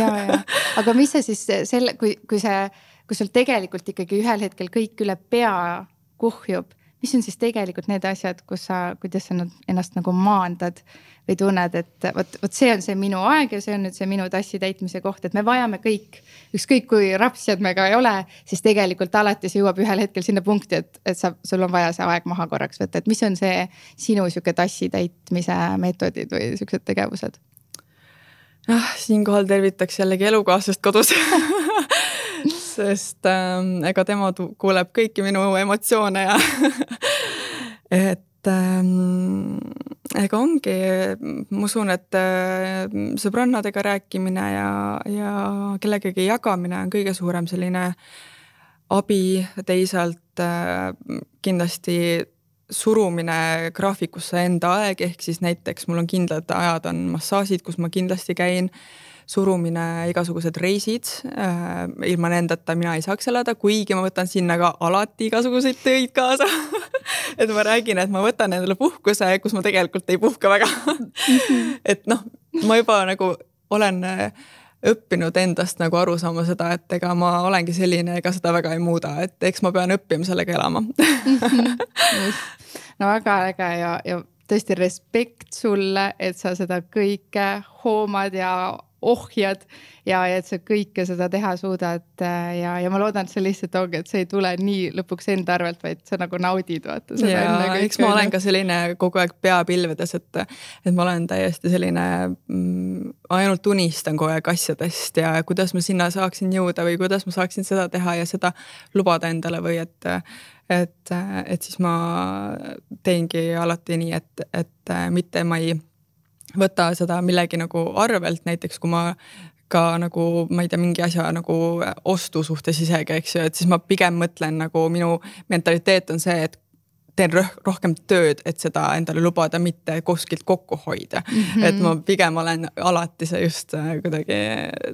ja, ja, aga mis see siis selle, kui, kui see kui sul tegelikult ikkagi ühel hetkel kõik üle pea kuhjub, mis on siis tegelikult need asjad, kus sa, kuidas sa ennast nagu maandad või tunned, et vot, vot see on see minu aeg ja see on nüüd see minu tassi täitmise koht, et me vajame kõik, ükskõik kui rapsjad me ka ei ole, siis tegelikult alati see jõuab ühel hetkel sinna punkti, et, et sa, sul on vaja see aeg maha korraks võtta, et mis on see sinu sihuke tassi täitmise meetodid või siuksed tegevused? Jah, siinkohal tervitaks jällegi elukaaslast kodus [laughs] sest äh, ega tema kuuleb kõiki minu emotsioone ja [laughs] et ähm, ega ongi, ma usun, et äh, sõbrannadega rääkimine ja, ja kellegagi jagamine on kõige suurem selline abi, teisalt äh, kindlasti surumine graafikusse enda aeg, ehk siis näiteks mul on kindlad ajad, on massaažid, kus ma kindlasti käin, surumine, igasugused reisid äh,, ilma nendeta mina ei saaks elada, kuigi ma võtan sinna ka alati igasuguseid töid kaasa. [laughs] Et ma räägin, et ma võtan endale puhkuse, kus ma tegelikult ei puhka väga. [laughs] Et noh, ma juba nagu olen äh, õppinud endast nagu aru saama seda, et ega ma olengi selline, ega seda väga ei muuda, et eks ma pean õppima sellega elama. [laughs] No väga äge ja, ja tõesti respekt sulle, et sa seda kõike hoomad ja ohjad ja, ja et sa kõike seda teha suudad äh, ja, ja ma loodan, et see lihtsalt ongi, et see ei tule nii lõpuks enda arvelt, vaid sa nagu naudid vaata seda. ja eks ma olen ka selline kogu aeg pea pilvedes, et, et ma olen täiesti selline mm,, ainult unistan kogu aeg asjadest ja kuidas ma sinna saaksin jõuda või kuidas ma saaksin seda teha ja seda lubada endale või et et, et siis ma teengi alati nii, et, et mitte ma ei võta seda millegi nagu arvelt, näiteks kui ma ka nagu ma ei tea, mingi asja nagu ostu suhtes isegi, eks ju, et siis ma pigem mõtlen nagu minu mentaliteet on see, et teen rohkem tööd, et seda endale lubada, mitte kuskilt kokku hoida mm. -hmm. et ma pigem olen alati see just äh, kuidagi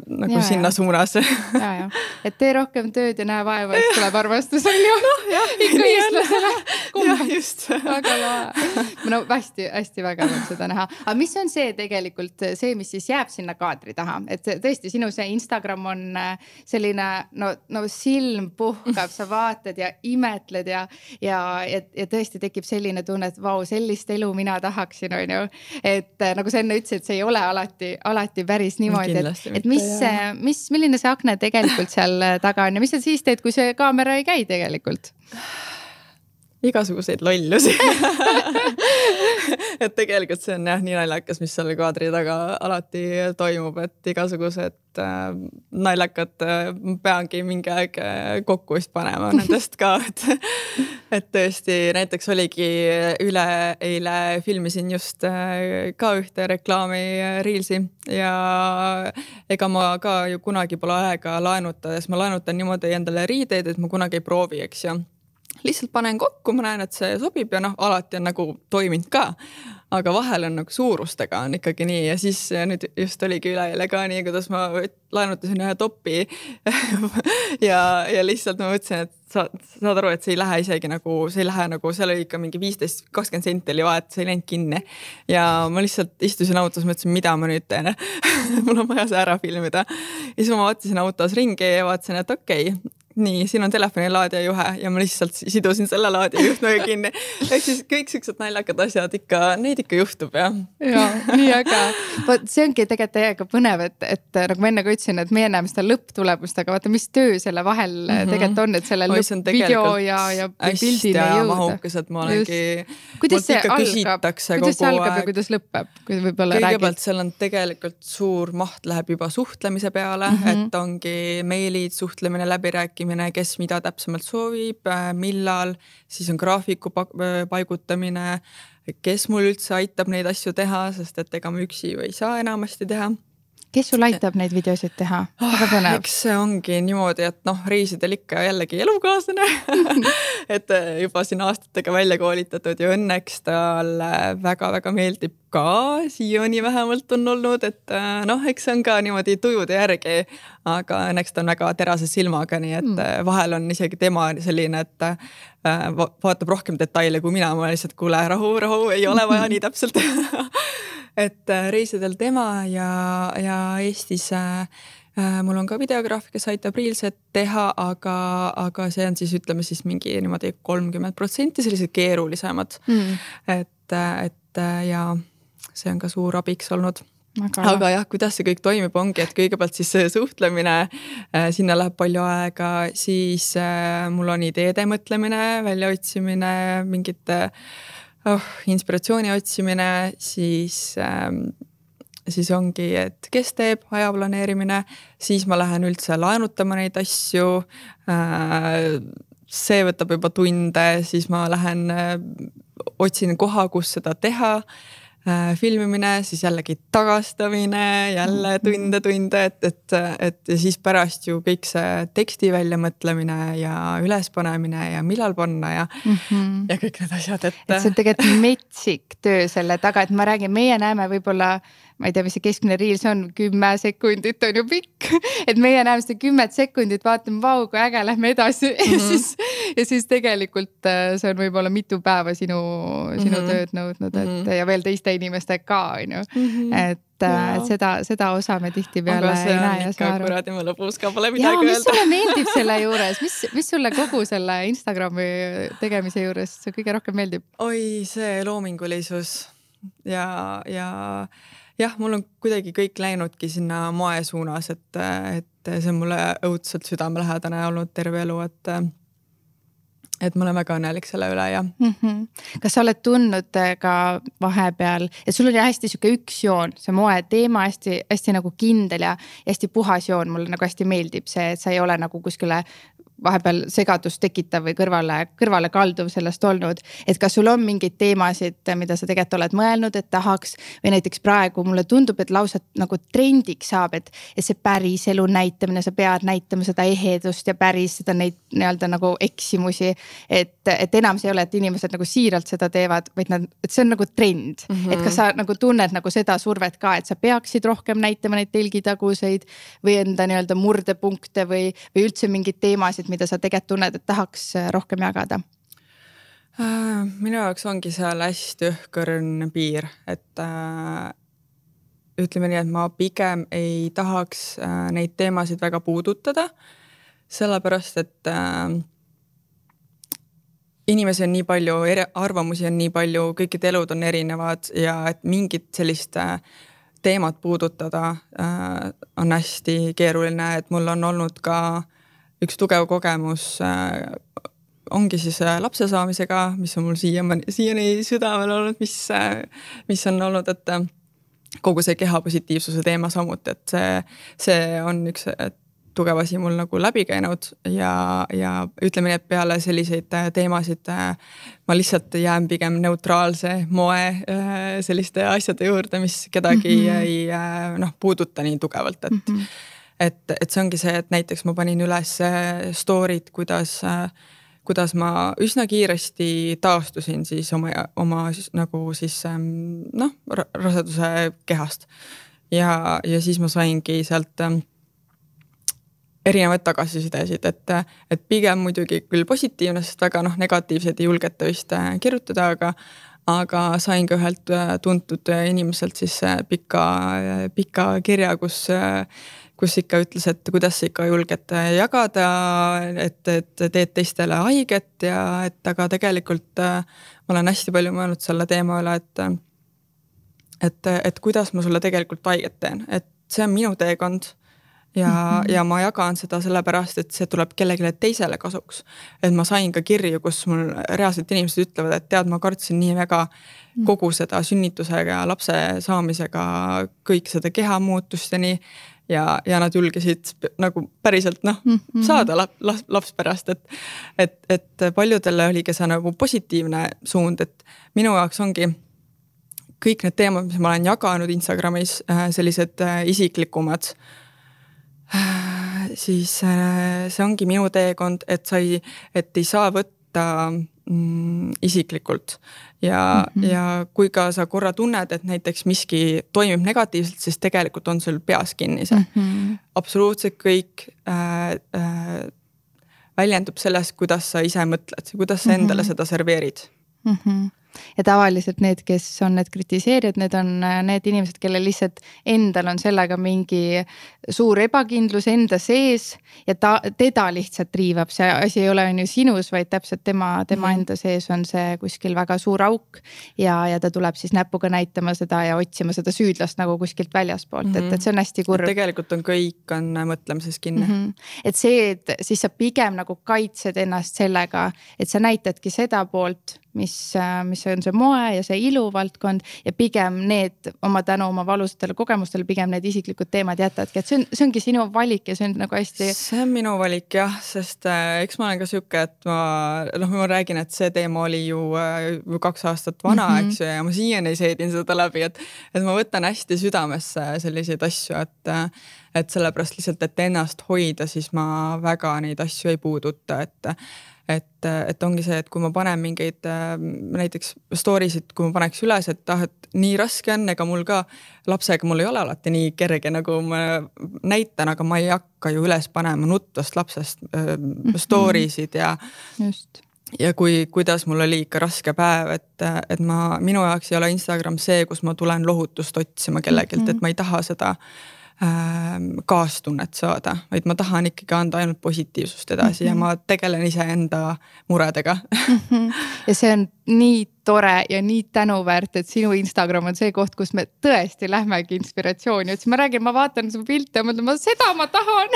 nagu ja, sinna ja. suunas. ja, ja, et tee rohkem tööd ja näe vaeva, et tuleb armastus on ju no,. [laughs] ikka eestlasele. [laughs] jah, just. väga lahe. no hästi-hästi vägev on seda näha, aga mis on see tegelikult see, mis siis jääb sinna kaadri taha, et tõesti sinu see Instagram on äh, selline no, no silm puhkab, sa vaatad ja imetled ja, ja, ja, ja tõesti tekib selline tunne, et vau, sellist elu mina tahaksin, on ju. et äh, nagu sa enne ütlesid, see ei ole alati, alati päris niimoodi, et, et mis, mis, milline see akna tegelikult seal äh, taga on ja mis sa siis teed, kui see kaamera ei käi tegelikult? Igasuguseid lollusi. [laughs] Et tegelikult see on jah nii naljakas, mis seal kaadri taga alati toimub, et igasugused äh, naljakad äh,, peangi mingi aeg äh, kokku vist panema nendest ka, et [laughs] et tõesti näiteks oligi üleeile filmisin just äh, ka ühte reklaami äh, Reelsi ja ega ma ka ju kunagi pole aega laenutades, ma laenutan niimoodi endale riideid, et ma kunagi ei proovi, eks ju lihtsalt panen kokku, ma näen, et see sobib ja noh, alati on nagu toiminud ka. aga vahel on nagu suurustega on ikkagi nii ja siis nüüd just oligi üleeile ka nii, kuidas ma laenutasin ühe topi [laughs] ja, ja lihtsalt ma mõtlesin, et sa saad aru, et see ei lähe isegi nagu, see ei lähe nagu, seal oli ikka mingi viisteist, kakskümmend senti oli vahet, see ei läinud kinni. ja ma lihtsalt istusin autos, mõtlesin, mida ma nüüd teen [laughs] mul on vaja see ära filmida. ja siis ma vaatasin autos ringi ja vaatasin, et okei okay,, nii, siin on telefoni laadija juhe ja ma lihtsalt sidusin selle laadija juhtmega kinni. ehk siis kõik siuksed naljakad asjad ikka, neid ikka juhtub jah. ja nii äge. vot see ongi tegelikult täiega põnev, et, et nagu ma enne ka ütlesin, et meie näeme seda lõpptulemust, aga vaata, mis töö selle vahel mm -hmm. tegelikult on, et selle lõppvideo ja, ja pildini jõuda. mahukas, et ma olengi. kuidas see algab, kuidas see algab ja kuidas lõpeb, kui võib-olla räägid? kõigepealt seal on tegelikult suur maht läheb juba suhtlemise peale mm, -hmm. et ongi meilid, suhtlemine, läbirääkimine rääkimine, kes mida täpsemalt soovib, äh, millal, siis on graafiku äh, paigutamine, kes mul üldse aitab neid asju teha, sest et ega ma üksi ju ei saa enamasti teha kes sul aitab neid videosid teha? ah, eks see ongi niimoodi, et noh, reisidel ikka jällegi elukaaslane [laughs] et äh, juba siin aastatega välja koolitatud ja õnneks talle väga-väga meeldib ka, siiani vähemalt on olnud, et äh, noh, eks see on ka niimoodi tujude järgi. aga õnneks ta on väga terase silmaga, nii et mm. vahel on isegi tema selline, et vaatab rohkem detaile kui mina, ma lihtsalt kuule, rahu, rahu, ei ole vaja nii täpselt [laughs] et äh, reisidel tema ja, ja Eestis äh, äh, mul on ka videograaf, kes aitab Reelset teha, aga, aga see on siis ütleme siis mingi niimoodi kolmkümmend protsenti sellised keerulisemad. Mm.. et, et ja see on ka suur abiks olnud. Aga, aga jah, kuidas see kõik toimib, ongi, et kõigepealt siis suhtlemine, sinna läheb palju aega, siis mul on ideede mõtlemine, väljaotsimine, mingite äh, oh, inspiratsiooni otsimine, siis ähm, siis ongi, et kes teeb aja planeerimine, siis ma lähen üldse laenutama neid asju äh, see võtab juba tunde, siis ma lähen otsin koha, kus seda teha Äh, filmimine, siis jällegi tagastamine, jälle tunde-tunde, et, et, et ja siis pärast ju kõik see teksti väljamõtlemine ja ülespanemine ja millal panna ja mm, -hmm. ja kõik need asjad, et. et see on tegelikult metsik töö selle taga, et ma räägin, meie näeme võib-olla ma ei tea, mis see keskmine reels on, kümme sekundit on ju pikk. et meie näeme seda kümmet sekundit, vaatame, vau, kui äge, lähme edasi mm -hmm. ja mhm. siis, ja siis tegelikult äh, see on võib-olla mitu päeva sinu, sinu mm -hmm. tööd nõudnud, et mm -hmm. ja veel teiste inimestega ka on ju, mhm. et et seda, seda osa me tihtipeale ei näe ja saa aru. kuradi, ma lõpus ka pole midagi öelda. mis sulle meeldib selle [laughs] juures, mis, mis sulle kogu selle Instagrami tegemise juures kõige rohkem meeldib? oi, see loomingulisus ja, ja jah, mul on kuidagi kõik läinudki sinna moe suunas, et, et see on mulle õudselt südamelähedane olnud terve elu, et et ma olen väga õnnelik selle üle ja mm. -hmm. kas sa oled tundnud äh, ka vahepeal, et sul oli hästi sihuke üks joon, see moeteema hästi-hästi nagu kindel ja hästi puhas joon, mulle nagu hästi meeldib see, et sa ei ole nagu kuskile vahepeal segadust tekitav või kõrvale, kõrvalekalduv sellest olnud. et kas sul on mingeid teemasid, mida sa tegelikult oled mõelnud, et tahaks või näiteks praegu mulle tundub, et lausa nagu trendiks saab, et, et see päriselu näitamine, sa pead näitama seda ehedust ja päris seda neid nii-öelda nagu eksimusi. et, et enam see ei ole, et inimesed nagu siiralt seda teevad, vaid nad, et see on nagu trend mm. -hmm. et kas sa nagu tunned nagu seda survet ka, et sa peaksid rohkem näitama neid telgitaguseid või enda nii-öelda murdepunkte või, või üldse mingeid teemasid teemasid, mida sa tegelikult tunned, et tahaks äh, rohkem jagada? Äh, minu jaoks ongi seal hästi õhkõrn piir, et äh, ütleme nii, et ma pigem ei tahaks äh, neid teemasid väga puudutada, sellepärast et äh, inimesi on nii palju, arvamusi on nii palju, kõikide elud on erinevad ja et mingit sellist äh, teemat puudutada äh, on hästi keeruline, et mul on olnud ka äh, üks tugev kogemus äh, ongi siis äh, lapse saamisega, mis on mul siiamaani, siiani südamel olnud, mis, äh, mis on olnud, et kogu see keha positiivsuse teema samuti, et see, see on üks tugev asi mul nagu läbi käinud ja, ja ütleme nii, et peale selliseid teemasid ma lihtsalt jään pigem neutraalse moe selliste asjade juurde, mis kedagi mm -hmm. ei noh, puuduta nii tugevalt, et mm. -hmm et, et see ongi see, et näiteks ma panin üles äh, story'd, kuidas, äh, kuidas ma üsna kiiresti taastusin siis oma, oma siis nagu siis ähm, noh, raseduse kehast. ja, ja siis ma saingi sealt ähm, erinevaid tagasisidesid, et, et pigem muidugi küll positiivne, sest väga noh, negatiivseid ei julgeta vist äh, kirjutada, aga aga sain ka ühelt tuntud inimeselt siis pika, pika kirja, kus kus ikka ütles, et kuidas sa ikka julged jagada, et, et teed teistele haiget ja et aga tegelikult äh, ma olen hästi palju mõelnud selle teema üle, et et, et kuidas ma sulle tegelikult haiget teen, et see on minu teekond ja mm, -hmm. ja ma jagan seda sellepärast, et see tuleb kellelegi teisele kasuks. et ma sain ka kirju, kus mul reaalselt inimesed ütlevad, et tead, ma kartsin nii väga mhm. kogu seda sünnitusega ja lapse saamisega, kõik seda kehamuutust ja nii ja, ja nad julgesid nagu päriselt noh mm -hmm. saada lap, laps, laps pärast, et. et, et paljudele oligi see nagu positiivne suund, et minu jaoks ongi kõik need teemad, mis ma olen jaganud Instagramis, äh, sellised äh, isiklikumad. Äh, siis see ongi minu teekond, et sa ei, et ei saa võtta mm, isiklikult ja mm, -hmm. ja kui ka sa korra tunned, et näiteks miski toimib negatiivselt, siis tegelikult on sul peas kinni see mm. -hmm. absoluutselt kõik äh, äh, väljendub selles, kuidas sa ise mõtled, kuidas sa endale mm -hmm. seda serveerid mm. -hmm ja tavaliselt need, kes on need kritiseerijad, need on äh, need inimesed, kellel lihtsalt endal on sellega mingi suur ebakindlus enda sees ja ta, teda lihtsalt riivab, see asi ei ole on ju sinus, vaid täpselt tema, tema mm. enda sees on see kuskil väga suur auk. ja, ja ta tuleb siis näpuga näitama seda ja otsima seda süüdlast nagu kuskilt väljaspoolt mm, -hmm. et, et see on hästi kurb. tegelikult on kõik on mõtlemises kinni mm. -hmm. et see, et siis sa pigem nagu kaitsed ennast sellega, et sa näitadki seda poolt mis, mis on see moe ja see iluvaldkond ja pigem need oma tänu oma valusatele kogemustele, pigem need isiklikud teemad jätadki, et see on, see ongi sinu valik ja see on nagu hästi. see on minu valik jah, sest äh, eks ma olen ka sihuke, et ma noh, ma räägin, et see teema oli ju äh, kaks aastat vana mm, -hmm. eks ju, ja ma siiani seedin seda läbi, et, et ma võtan hästi südamesse selliseid asju, et äh, et sellepärast lihtsalt, et ennast hoida, siis ma väga neid asju ei puuduta, et et, et ongi see, et kui ma panen mingeid näiteks story sid, kui ma paneks üles, et ah, et nii raske on, ega mul ka lapsega, mul ei ole alati nii kerge, nagu ma näitan, aga ma ei hakka ju üles panema nutvast lapsest mhm. story sid ja. just ja kui, kuidas mul oli ikka raske päev, et, et ma, minu jaoks ei ole Instagram see, kus ma tulen lohutust otsima kellegilt mm, -hmm. et ma ei taha seda äh, kaastunnet saada, vaid ma tahan ikkagi anda ainult positiivsust edasi mm -hmm. ja ma tegelen iseenda muredega. -hmm. ja see on nii tore ja nii tänuväärt, et sinu Instagram on see koht, kus me tõesti lähmegi inspiratsiooni otsima, ma räägin, ma vaatan su pilte ja mõtlen, ma seda ma tahan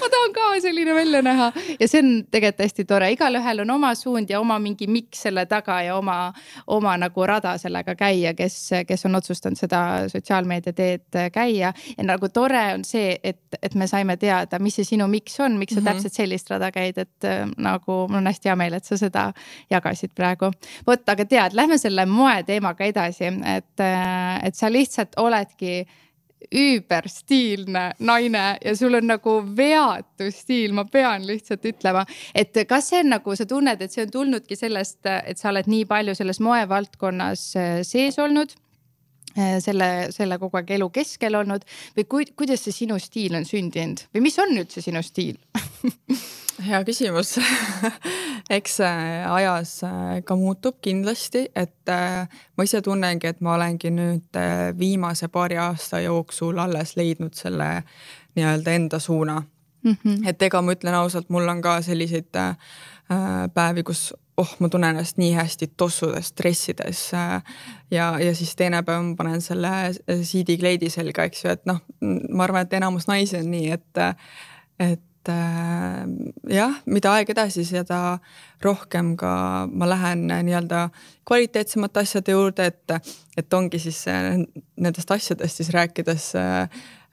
ma tahan ka selline välja näha ja see on tegelikult hästi tore, igalühel on oma suund ja oma mingi miks selle taga ja oma, oma nagu rada sellega käia, kes, kes on otsustanud seda sotsiaalmeedia teed käia. ja nagu tore on see, et, et me saime teada, mis see sinu miks on, miks sa mm -hmm. täpselt sellist rada käid, et äh, nagu mul on hästi hea meel, et sa seda jagasid praegu. Vot, aga tead lähme selle moeteemaga edasi, et, äh, et sa lihtsalt oledki üüberstiilne naine ja sul on nagu veatu stiil, ma pean lihtsalt ütlema, et kas see on nagu, sa tunned, et see on tulnudki sellest, et sa oled nii palju selles moevaldkonnas äh, sees olnud selle, selle kogu aeg elu keskel olnud või ku, kuidas see sinu stiil on sündinud või mis on üldse sinu stiil [laughs] hea küsimus [laughs] eks ajas äh, ka muutub kindlasti, et äh, ma ise tunnengi, et ma olengi nüüd äh, viimase paari aasta jooksul alles leidnud selle nii-öelda enda suuna mm. -hmm. et ega ma ütlen ausalt, mul on ka selliseid päevi, kus oh, ma tunnen ennast nii hästi tossudes, stressides ja, ja siis teine päev ma panen selle siidikleidi selga, eks ju, et noh, ma arvan, et enamus naisi on nii, et, et äh, jah, mida aeg edasi, seda rohkem ka ma lähen nii-öelda kvaliteetsemate asjade juurde, et, et ongi siis äh, nendest asjadest siis rääkides äh,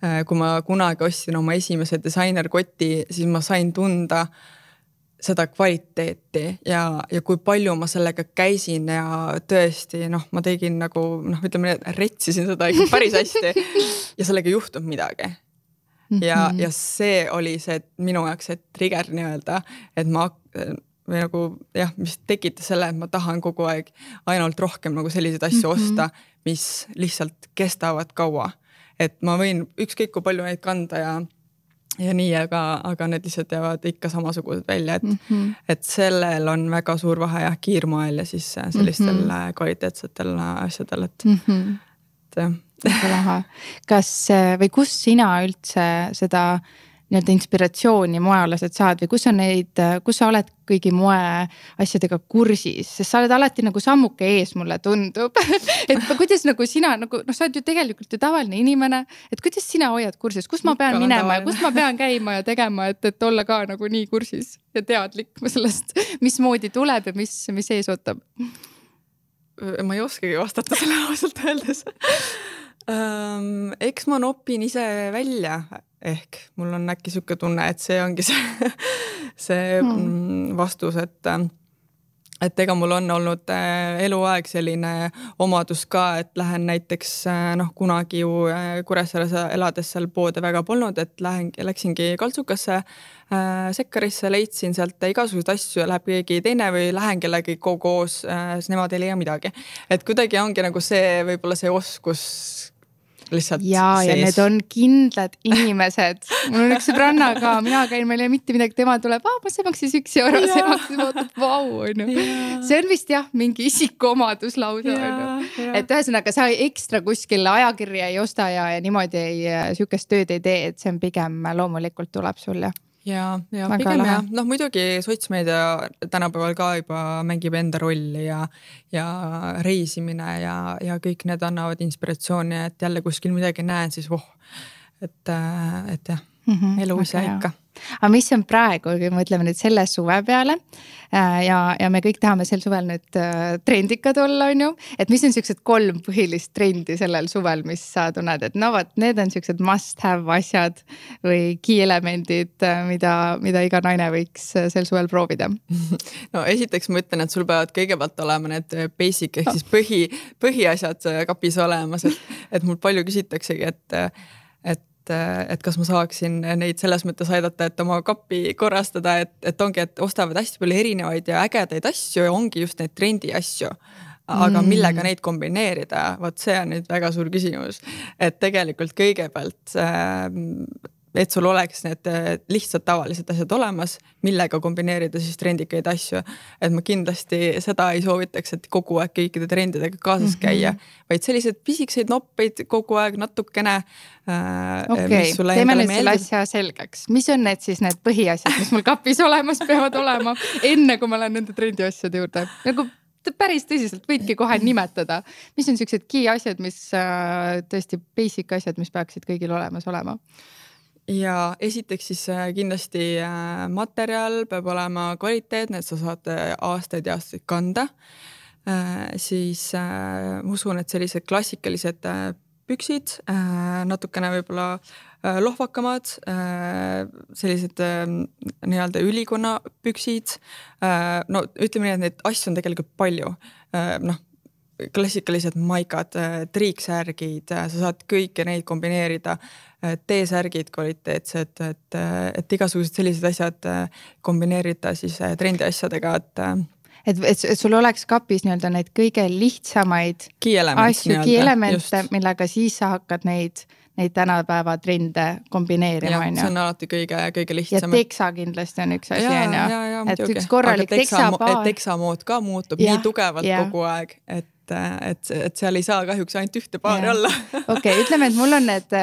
äh, kui ma kunagi ostsin oma esimese disainerkoti, siis ma sain tunda seda kvaliteeti ja, ja kui palju ma sellega käisin ja tõesti noh, ma tegin nagu noh, ütleme, retsisin seda ikka päris hästi ja sellega ei juhtunud midagi mm. -hmm. ja, ja see oli see minu jaoks see trigger nii-öelda, et ma või nagu jah, mis tekitas selle, et ma tahan kogu aeg ainult rohkem nagu selliseid asju mm -hmm. osta, mis lihtsalt kestavad kaua. et ma võin ükskõik kui palju neid kanda ja ja nii, aga, aga need lihtsalt jäävad ikka samasugused välja, et mm, -hmm. et sellel on väga suur vahe jah, kiirmoel ja siis sellistel mm -hmm. kvaliteetsetel asjadel, et mm, -hmm. et jah väga lahe. kas või kust sina üldse seda nii-öelda inspiratsiooni moealased saad või kus on neid, kus sa oled kõigi moeasjadega kursis, sest sa oled alati nagu sammuke ees, mulle tundub. [laughs] Et kuidas nagu sina nagu noh, sa oled ju tegelikult ju tavaline inimene, et kuidas sina hoiad kursis, kus ma pean Ikka minema ja kus ma pean käima ja tegema, et, et olla ka nagu nii kursis ja teadlik [laughs] sellest, mismoodi tuleb ja mis, mis ees ootab? ma ei oskagi vastata [laughs] sellele ausalt öeldes. Eks ma nopin ise välja, ehk mul on äkki sihuke tunne, et see ongi see, [laughs] see hmm. vastus, et et ega mul on olnud äh, eluaeg selline omadus ka, et lähen näiteks äh, noh, kunagi ju äh, Kuressaares elades seal poode väga polnud, et lähen, läksingi Kaltsukasse Sekkarisse, leidsin sealt igasuguseid asju ja läheb keegi teine või lähen kellegagi koos, siis nemad ei leia midagi. et kuidagi ongi nagu see, võib-olla see oskus lihtsalt. ja, ja need on kindlad inimesed. mul on üks sõbranna ka, mina käin, meil ei ole mitte midagi, tema tuleb, see maksis üks euro, see maksis, vaatab, vau, onju. see on vist jah, mingi isikuomadus lausa onju. et ühesõnaga sa ekstra kuskil ajakirja ei osta ja, ja niimoodi ei, sihukest tööd ei tee, et see on pigem loomulikult tuleb sul jah ja, ja Väga pigem jah, noh muidugi sotsmeedia tänapäeval ka juba mängib enda rolli ja, ja reisimine ja, ja kõik need annavad inspiratsiooni, et jälle kuskil midagi näen, siis voh, et, et jah mm, -hmm, elu ise ikka aga mis on praegu, kui me mõtleme nüüd selle suve peale äh, ja, ja me kõik tahame sel suvel nüüd äh, trendikad olla, on ju. et mis on siuksed kolm põhilist trendi sellel suvel, mis sa tunned, et no vot, need on siuksed must have asjad või key elemendid, äh, mida, mida iga naine võiks sel suvel proovida? [laughs] no esiteks ma ütlen, et sul peavad kõigepealt olema need basic ehk siis põhi, põhiasjad kapis olemas, et, et mul palju küsitaksegi, et, et et, kas ma saaksin neid selles mõttes aidata, et oma kappi korrastada, et, et ongi, et ostavad hästi palju erinevaid ja ägedaid asju ja ongi just neid trendi asju aga mm. millega neid kombineerida, vot see on nüüd väga suur küsimus. et tegelikult kõigepealt äh, et sul oleks need äh, lihtsad tavalised asjad olemas, millega kombineerida siis trendikaid asju. et ma kindlasti seda ei soovitaks, et kogu aeg kõikide trendidega kaasas käia mm, -hmm. vaid selliseid pisikeseid noppeid kogu aeg natukene äh,. okei okay., teeme nüüd selle asja selgeks, mis on need siis need põhiasjad, mis mul kapis olemas peavad olema, enne kui ma lähen nende trendiasjade juurde, nagu päris tõsiselt võidki kohe nimetada, mis on siuksed key asjad, mis äh, tõesti basic asjad, mis peaksid kõigil olemas olema ja esiteks siis äh, kindlasti äh, materjal peab olema kvaliteetne, et sa saad äh, aastaid ja aastaid kanda. siis ma usun, et sellised klassikalised püksid, natukene võib-olla lohvakamad, sellised nii-öelda ülikonna püksid. no ütleme nii, et neid asju on tegelikult palju. noh, klassikalised maikad, triiksärgid, sa saad kõiki neid kombineerida. T-särgid kvaliteetsed, et, et igasugused sellised asjad kombineerida siis trendiasjadega, et et, et, et sul oleks kapis nii-öelda neid kõige lihtsamaid asju, kielemente, millega siis sa hakkad neid, neid tänapäeva trende kombineerima, on ju. see on alati kõige, kõige lihtsam. ja teksa kindlasti on üks asi, on ju. et üks korralik teksa, teksa. teksamood ka muutub ja, nii tugevalt ja. kogu aeg, et et, et seal ei saa kahjuks ainult ühte paari ja. olla. [laughs] okei okay,, ütleme, et mul on need,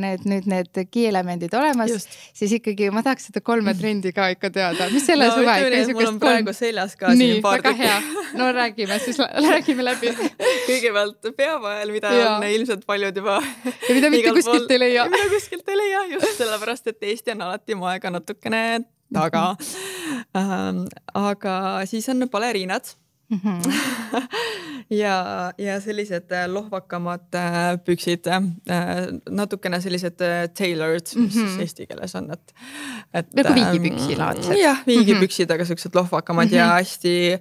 need nüüd need key-elemendid olemas, siis ikkagi ma tahaks seda kolme trendi ka ikka teada, mis selle no, suve ikka. mul on praegu kolm... seljas ka nii, siin paar tükki. no räägime siis, [laughs] räägime läbi. [laughs] kõigepealt peavael, mida ja. on ilmselt paljud juba. ja mida mitte kuskilt pool... ei leia. mida kuskilt ei leia, just sellepärast, et Eesti on alati moega natukene taga ähm, aga siis on baleriinad mm. -hmm. [laughs] ja, ja sellised äh, lohvakamad äh, püksid, äh, natukene sellised tailored, mis mm -hmm. siis eesti keeles on, et, et. nagu viigipüksilaadsed. jah, viigipüksid mm, -hmm. aga siuksed lohvakamad mm -hmm. ja mhm. hästi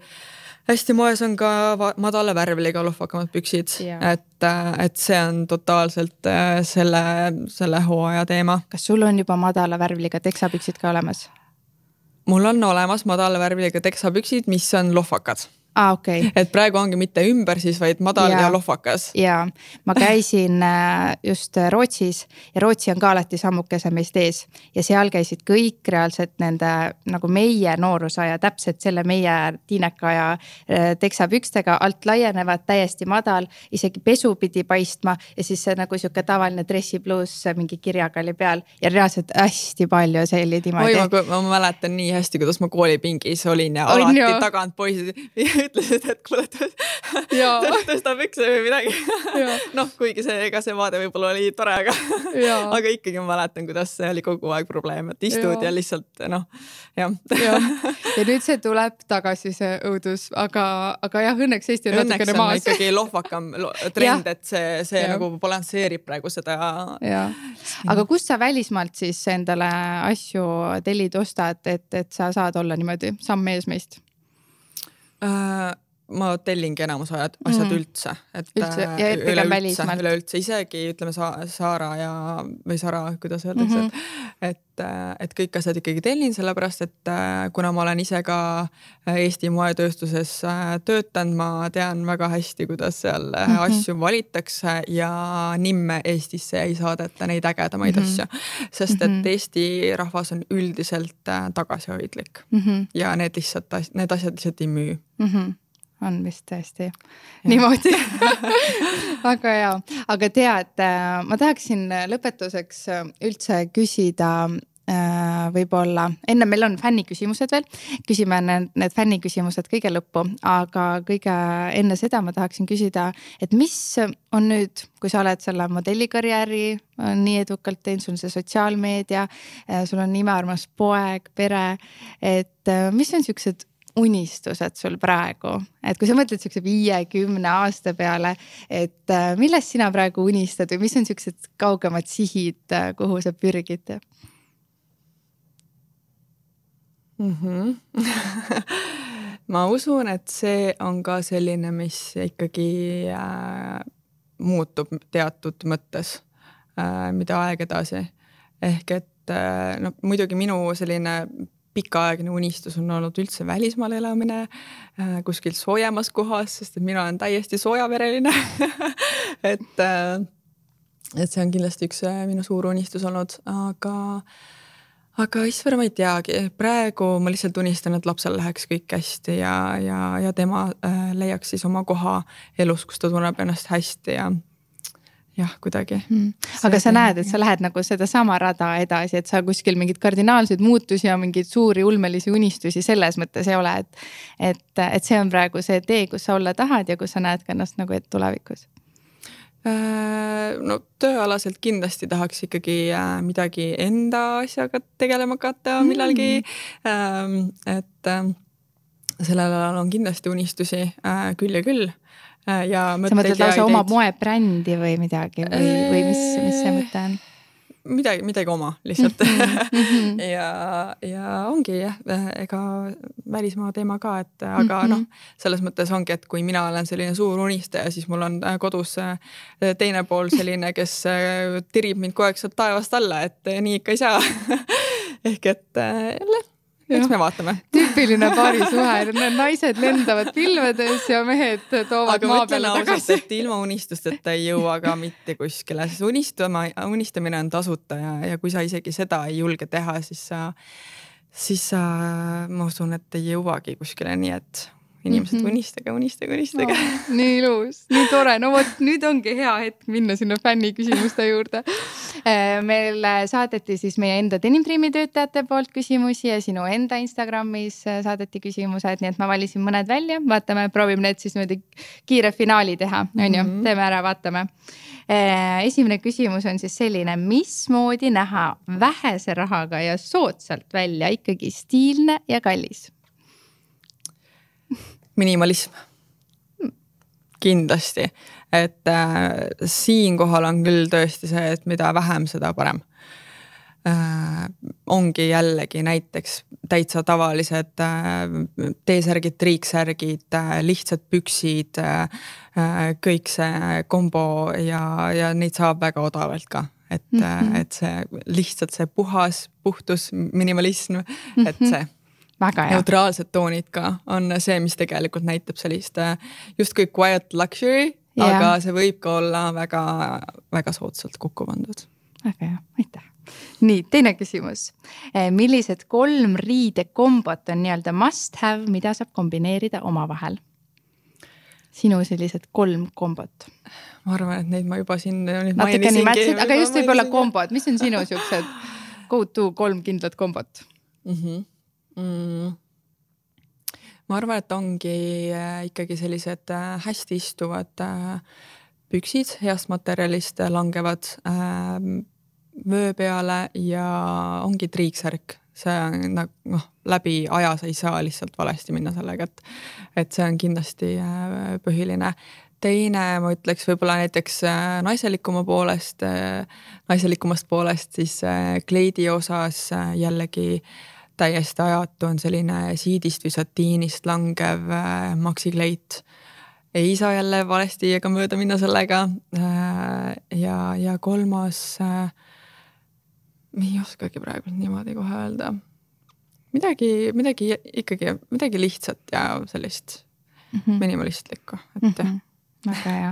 hästi moes on ka madala värviliga lohvakamad püksid yeah., et, et see on totaalselt selle, selle hooaja teema. kas sul on juba madala värviliga teksapüksid ka olemas? mul on olemas madala värviliga teksapüksid, mis on lohvakad ah,. Okay. et praegu ongi mitte ümber siis, vaid madal ja, ja lohvakas. ja ma käisin äh, just Rootsis ja Rootsi on ka alati sammukese meist ees ja seal käisid kõik reaalselt nende nagu meie noorusaja, täpselt selle meie tiineka aja äh, teksapükstega, alt laienevad, täiesti madal, isegi pesu pidi paistma ja siis see nagu sihuke tavaline dressipluus mingi kirjaga oli peal ja reaalselt hästi palju oli niimoodi. oi, ma, mäletan nii hästi, kuidas ma koolipingis olin ja alati tagant poisid [laughs] ütlesid, et kuule [laughs] tõsta pükse või midagi noh, kuigi see, ega see vaade võib-olla oli tore, aga [laughs] aga ikkagi ma mäletan, kuidas see oli kogu aeg probleem, et istud ja, ja lihtsalt noh, jah ja. ja nüüd see tuleb tagasi, see õudus, aga, aga jah, õnneks Eesti on õnneks natukene on maas. ikkagi lohvakam [laughs] trend, et see, see ja. nagu balansseerib praegu seda. aga kust sa välismaalt siis endale asju tellid, ostad, et, et sa saad olla niimoodi samm ees meist? Äh,? Ma tellingi enamus ajad, asjad mm. üldse, et üldse, pigem välismaalt. üleüldse isegi ütleme sa, Saara ja, või Sara, kuidas öeldakse mm, -hmm. et, et, et kõik asjad ikkagi tellin, sellepärast et äh, kuna ma olen ise ka äh, Eesti moetööstuses äh, töötanud, ma tean väga hästi, kuidas seal mm -hmm. asju valitakse ja nimme Eestisse ei saadeta neid ägedamaid mm -hmm. asju. sest et -hmm. Eesti rahvas on üldiselt tagasihoidlik mm -hmm. ja need lihtsalt, need asjad lihtsalt ei müü mm. -hmm on vist tõesti niimoodi. [laughs] Väga hea, aga tead, äh, ma tahaksin lõpetuseks äh, üldse küsida äh, võib-olla, enne meil on fänniküsimused veel, küsime need, need fänniküsimused kõige lõppu, aga kõige enne seda ma tahaksin küsida, et mis on nüüd, kui sa oled selle modellikarjääri nii edukalt teinud, sul on see sotsiaalmeedia, sul on imearmas poeg, pere, et mis on siuksed unistused sul praegu, et kui sa mõtled siukse viiekümne aasta peale, et äh, millest sina praegu unistad või mis on siuksed kaugemad sihid, äh, kuhu sa pürgid mm? -hmm. [laughs] ma usun, et see on ka selline, mis ikkagi äh, muutub teatud mõttes äh,, mida aeg edasi. ehk et äh, no muidugi minu selline pikaaegne unistus on olnud üldse välismaal elamine äh, kuskil soojemas kohas, sest et mina olen täiesti soojavereline [laughs] et, äh, et see on kindlasti üks äh, minu suur unistus olnud, aga, aga issand, ma ei teagi, praegu ma lihtsalt unistan, et lapsel läheks kõik hästi ja, ja, ja tema leiaks siis oma koha elus, kus ta tunneb ennast hästi ja jah, kuidagi. Mm.. aga sa näed, et sa lähed nagu sedasama rada edasi, et sa kuskil mingeid kardinaalseid muutusi ja mingeid suuri ulmelisi unistusi selles mõttes ei ole, et. et, et see on praegu see tee, kus sa olla tahad ja kus sa näed ka ennast nagu tulevikus. Äh, no tööalaselt kindlasti tahaks ikkagi äh, midagi enda asjaga tegelema hakata millalgi. Mm.. et äh, sellel alal on kindlasti unistusi küll ja küll Äh, ja sa mõtled lausa oma moebrändi või midagi või, või mis, mis see mõte on? midagi, midagi oma lihtsalt mm. -hmm. [laughs] ja, ja ongi jah, ega välismaa teema ka, et aga noh, selles mõttes ongi, et kui mina olen selline suur unistaja, siis mul on äh, kodus äh, teine pool selline, kes tirib mind kogu aeg sealt taevast alla, et nii ikka ei saa [laughs] ehk et eks me vaatame. tüüpiline [laughs] paarisuhe, naised lendavad pilvedes ja mehed toovad aga maa peale tagasi. et ilma unistusteta ei jõua ka mitte kuskile, sest unistama, unistamine on tasuta ja, ja kui sa isegi seda ei julge teha, siis sa, siis sa, ma usun, et ei jõuagi kuskile, nii et inimesed mm, -hmm. unistage, unistage, unistage oh,. [laughs] nii ilus, nii tore, no vot nüüd ongi hea hetk minna sinna fänniküsimuste juurde. Äh, meil saadeti siis meie enda Denim Dreami töötajate poolt küsimusi ja sinu enda Instagramis äh, saadeti küsimused, nii et ma valisin mõned välja, vaatame, proovime need siis niimoodi kiire finaali teha, on ju, mhm. teeme ära, vaatame. Äh, esimene küsimus on siis selline, mismoodi näha vähese rahaga ja soodsalt välja ikkagi stiilne ja kallis [laughs] minimalism. kindlasti, et äh, siinkohal on küll tõesti see, et mida vähem, seda parem äh,. ongi jällegi näiteks täitsa tavalised äh, T-särgid, triiksärgid äh,, lihtsad püksid äh,, kõik see kombo ja, ja neid saab väga odavalt ka et mm, -hmm. et see lihtsalt see puhas puhtus, minimalism et mhm. see neutraalsed toonid ka on see, mis tegelikult näitab sellist äh, justkui quiet luxury, aga see võib ka olla väga-väga soodsalt kokku pandud. väga hea, aitäh. nii, teine küsimus. Äh, millised kolm riidekombot on nii-öelda must have, mida saab kombineerida omavahel? sinu sellised kolm kombot? ma arvan, et neid ma juba siin nüüd natuke nimetasid, aga just võib-olla kombod, mis on sinu siuksed go to kolm kindlat kombot mm? -hmm mm,? ma arvan, et ongi äh, ikkagi sellised äh, hästi istuvad äh, püksid heast materjalist langevad vöö peale ja ongi triiksärk, see on nagu noh, läbi aja sa ei saa lihtsalt valesti minna sellega, et, et see on kindlasti põhiline teine, ma ütleks võib-olla näiteks naiselikuma poolest, naiselikumast poolest, siis kleidi osas jällegi äh, täiesti ajatu on selline siidist või satiinist langev äh, maksikleit. ei saa jälle valesti ega mööda minna sellega äh,. ja, ja kolmas äh,, ei oskagi praegu niimoodi kohe öelda. midagi, midagi ikkagi, midagi lihtsat ja sellist mm -hmm. minimalistlikku, et mm -hmm väga hea,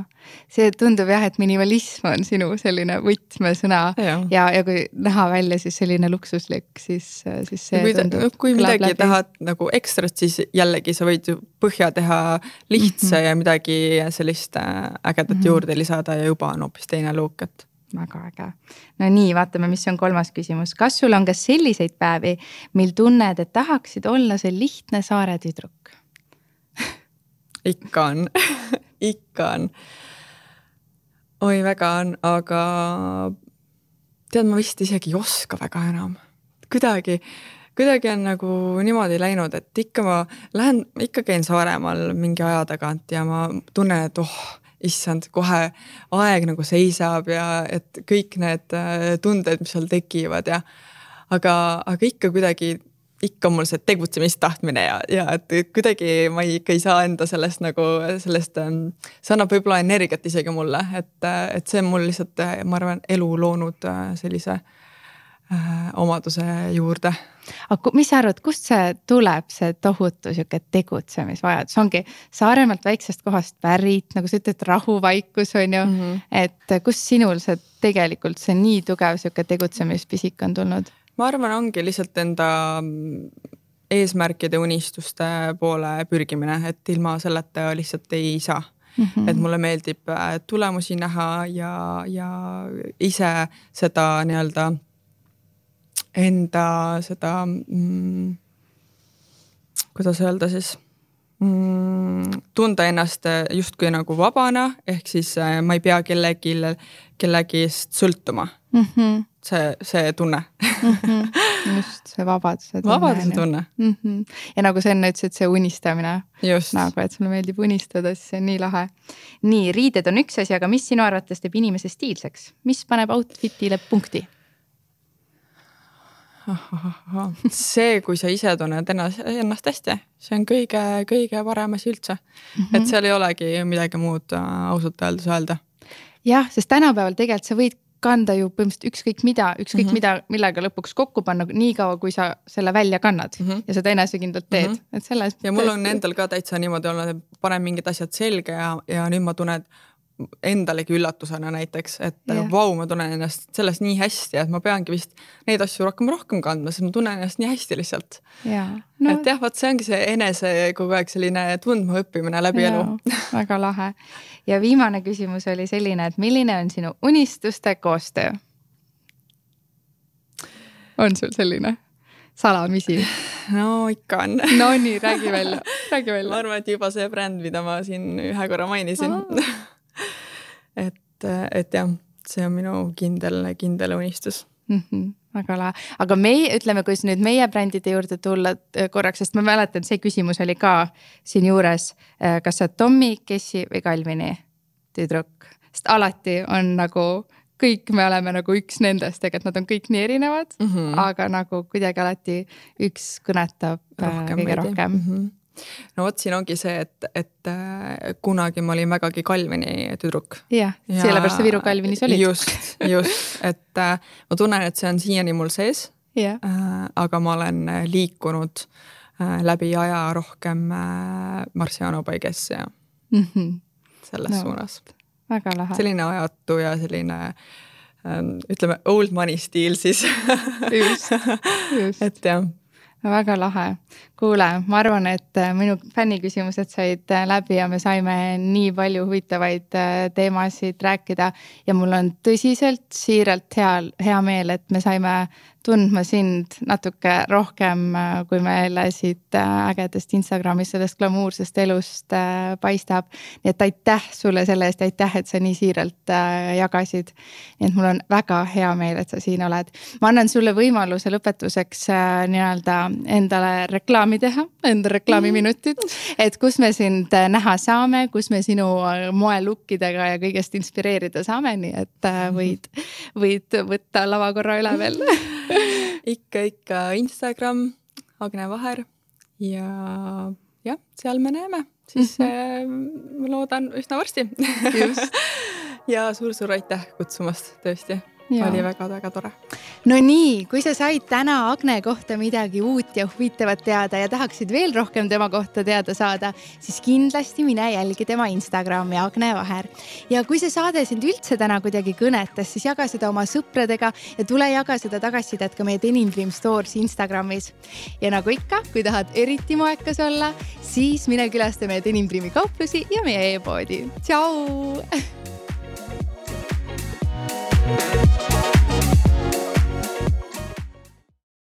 see tundub jah, et minimalism on sinu selline võtmesõna ja, ja, ja kui näha välja siis selline luksuslik, siis, siis see kui, tundub. kui midagi läbi. tahad nagu ekstrat, siis jällegi sa võid ju põhja teha lihtsa mm -hmm. ja midagi sellist äh, ägedat mm -hmm. juurde lisada ja juba on hoopis teine look, et väga äge. no nii, vaatame, mis on kolmas küsimus, kas sul on ka selliseid päevi, mil tunned, et tahaksid olla see lihtne saare tüdruk ikka on [laughs] ikka on. oi, väga on, aga tead, ma vist isegi ei oska väga enam. kuidagi, kuidagi on nagu niimoodi läinud, et ikka ma lähen, ikka käin Saaremaal mingi aja tagant ja ma tunnen, et oh issand, kohe aeg nagu seisab ja et kõik need äh, tunded, mis seal tekivad ja aga, aga ikka kuidagi, ikka mul see tegutsemistahtmine ja, ja et kuidagi ma ikka ei saa enda sellest nagu sellest, ähm, see annab võib-olla energiat isegi mulle, et, et see on mul lihtsalt, ma arvan, elu loonud äh, sellise äh, Äh, omaduse juurde. aga mis sa arvad, kust see tuleb, see tohutu sihuke tegutsemisvajadus, ongi Saaremaalt väiksest kohast pärit, nagu sa ütled, rahuvaikus on ju mm, -hmm. et kust sinul see tegelikult see nii tugev sihuke tegutsemispisik on tulnud? Ma arvan, ongi lihtsalt enda eesmärkide, unistuste poole pürgimine, et ilma selleta lihtsalt ei saa Mm -hmm. et mulle meeldib äh, tulemusi näha ja, ja ise seda nii-öelda enda seda mm,, kuidas öelda siis mm,, tunda ennast justkui nagu vabana, ehk siis äh, ma ei pea kellegi, kellegist sõltuma mm. -hmm. See, see tunne mm. -hmm. just see vabaduse tunne. vabaduse tunne mm. -hmm. ja nagu sa enne ütlesid, see unistamine. nagu, et sulle meeldib unistada, siis see on nii lahe. nii, riided on üks asi, aga mis sinu arvates teeb inimese stiilseks, mis paneb outfit'ile punkti? [laughs] see, kui sa ise tunned ennast, ennast hästi, see on kõige-kõige parem asi üldse mm. -hmm. et seal ei olegi midagi muud äh, ausalt öeldes öelda. jah, sest tänapäeval tegelikult sa võid kanda ju põhimõtteliselt ükskõik mida, ükskõik mm -hmm. mida, millega lõpuks kokku panna, niikaua kui sa selle välja kannad mm -hmm. ja seda enesekindlalt teed mm, -hmm. et selles. ja mul on endal ka täitsa niimoodi olnud, et panen mingid asjad selga ja, ja nüüd ma tunnen, et endalegi üllatusena näiteks, et yeah. vau, ma tunnen ennast selles nii hästi, et ma peangi vist neid asju rohkem, rohkem kandma, sest ma tunnen ennast nii hästi lihtsalt yeah.. No, et jah, vot see ongi see enese kogu aeg selline tundma õppimine läbi yeah, elu väga lahe. ja viimane küsimus oli selline, et milline on sinu unistuste koostöö? on sul selline? salamisi? no ikka on. no nii, räägi välja, räägi välja. ma arvan, et juba see bränd, mida ma siin ühe korra mainisin et, et jah, see on minu kindel, kindel unistus mm. -hmm väga lahe, aga meie, ütleme, kui nüüd meie brändide juurde tulla äh, korraks, sest ma mäletan, see küsimus oli ka siinjuures. Äh, kas sa oled Tommy, Kessi või Calvini tüdruk, sest alati on nagu kõik me oleme nagu üks nendest, tegelikult nad on kõik nii erinevad mm, -hmm. aga nagu kuidagi alati üks kõnetab äh, rohkem kõige rohkem mm. -hmm no vot, siin ongi see, et, et äh, kunagi ma olin vägagi Kalvini tüdruk. jah ja,, sellepärast sa Viru Kalvinis olid. just, just, et äh, ma tunnen, et see on siiani mul sees. Äh, aga ma olen liikunud läbi aja rohkem Marciano Paigesse ja mm -hmm. selles no, suunas. väga lahe. selline ajatu ja selline ähm, ütleme old money stiil siis just, just. [laughs] et jah väga lahe, kuule, ma arvan, et äh, minu fänniküsimused said äh, läbi ja me saime nii palju huvitavaid äh, teemasid rääkida. Ja mul on tõsiselt siiralt hea, hea meel, et me saime tundma sind natuke rohkem, äh, kui meile siit äh, ägedast Instagramis sellest glamuursest elust äh, paistab. nii et aitäh sulle selle eest, aitäh, et sa nii siiralt jagasid. nii et mul on väga hea meel, et sa siin oled. ma annan sulle võimaluse lõpetuseks nii-öelda endale reklaami teha, enda reklaamiminutid, et kus me sind näha saame, kus me sinu moelukkidega ja kõigest inspireerida saame, nii et võid, võid võtta lavakorra üle veel [laughs] ikka, ikka Instagram, Agne Vaher. Ja jah, seal me näeme, siis mm -hmm. ma loodan üsna varsti. [laughs] Ja suur-suur aitäh kutsumast, tõesti oli väga-väga tore. no nii, kui sa said täna Agne kohta midagi uut ja huvitavat teada ja tahaksid veel rohkem tema kohta teada saada, siis kindlasti mine jälgi tema Instagrami Agne Vaher. ja kui see saade sind üldse täna kuidagi kõnetas, siis jaga seda oma sõpradega ja tule jaga seda tagasisidet ka meie Denim Dream Stores Instagramis. ja nagu ikka, kui tahad eriti moekas olla, siis mine külasta meie Denim Dreami kauplusi ja meie e-poodi. tšau [laughs] Thank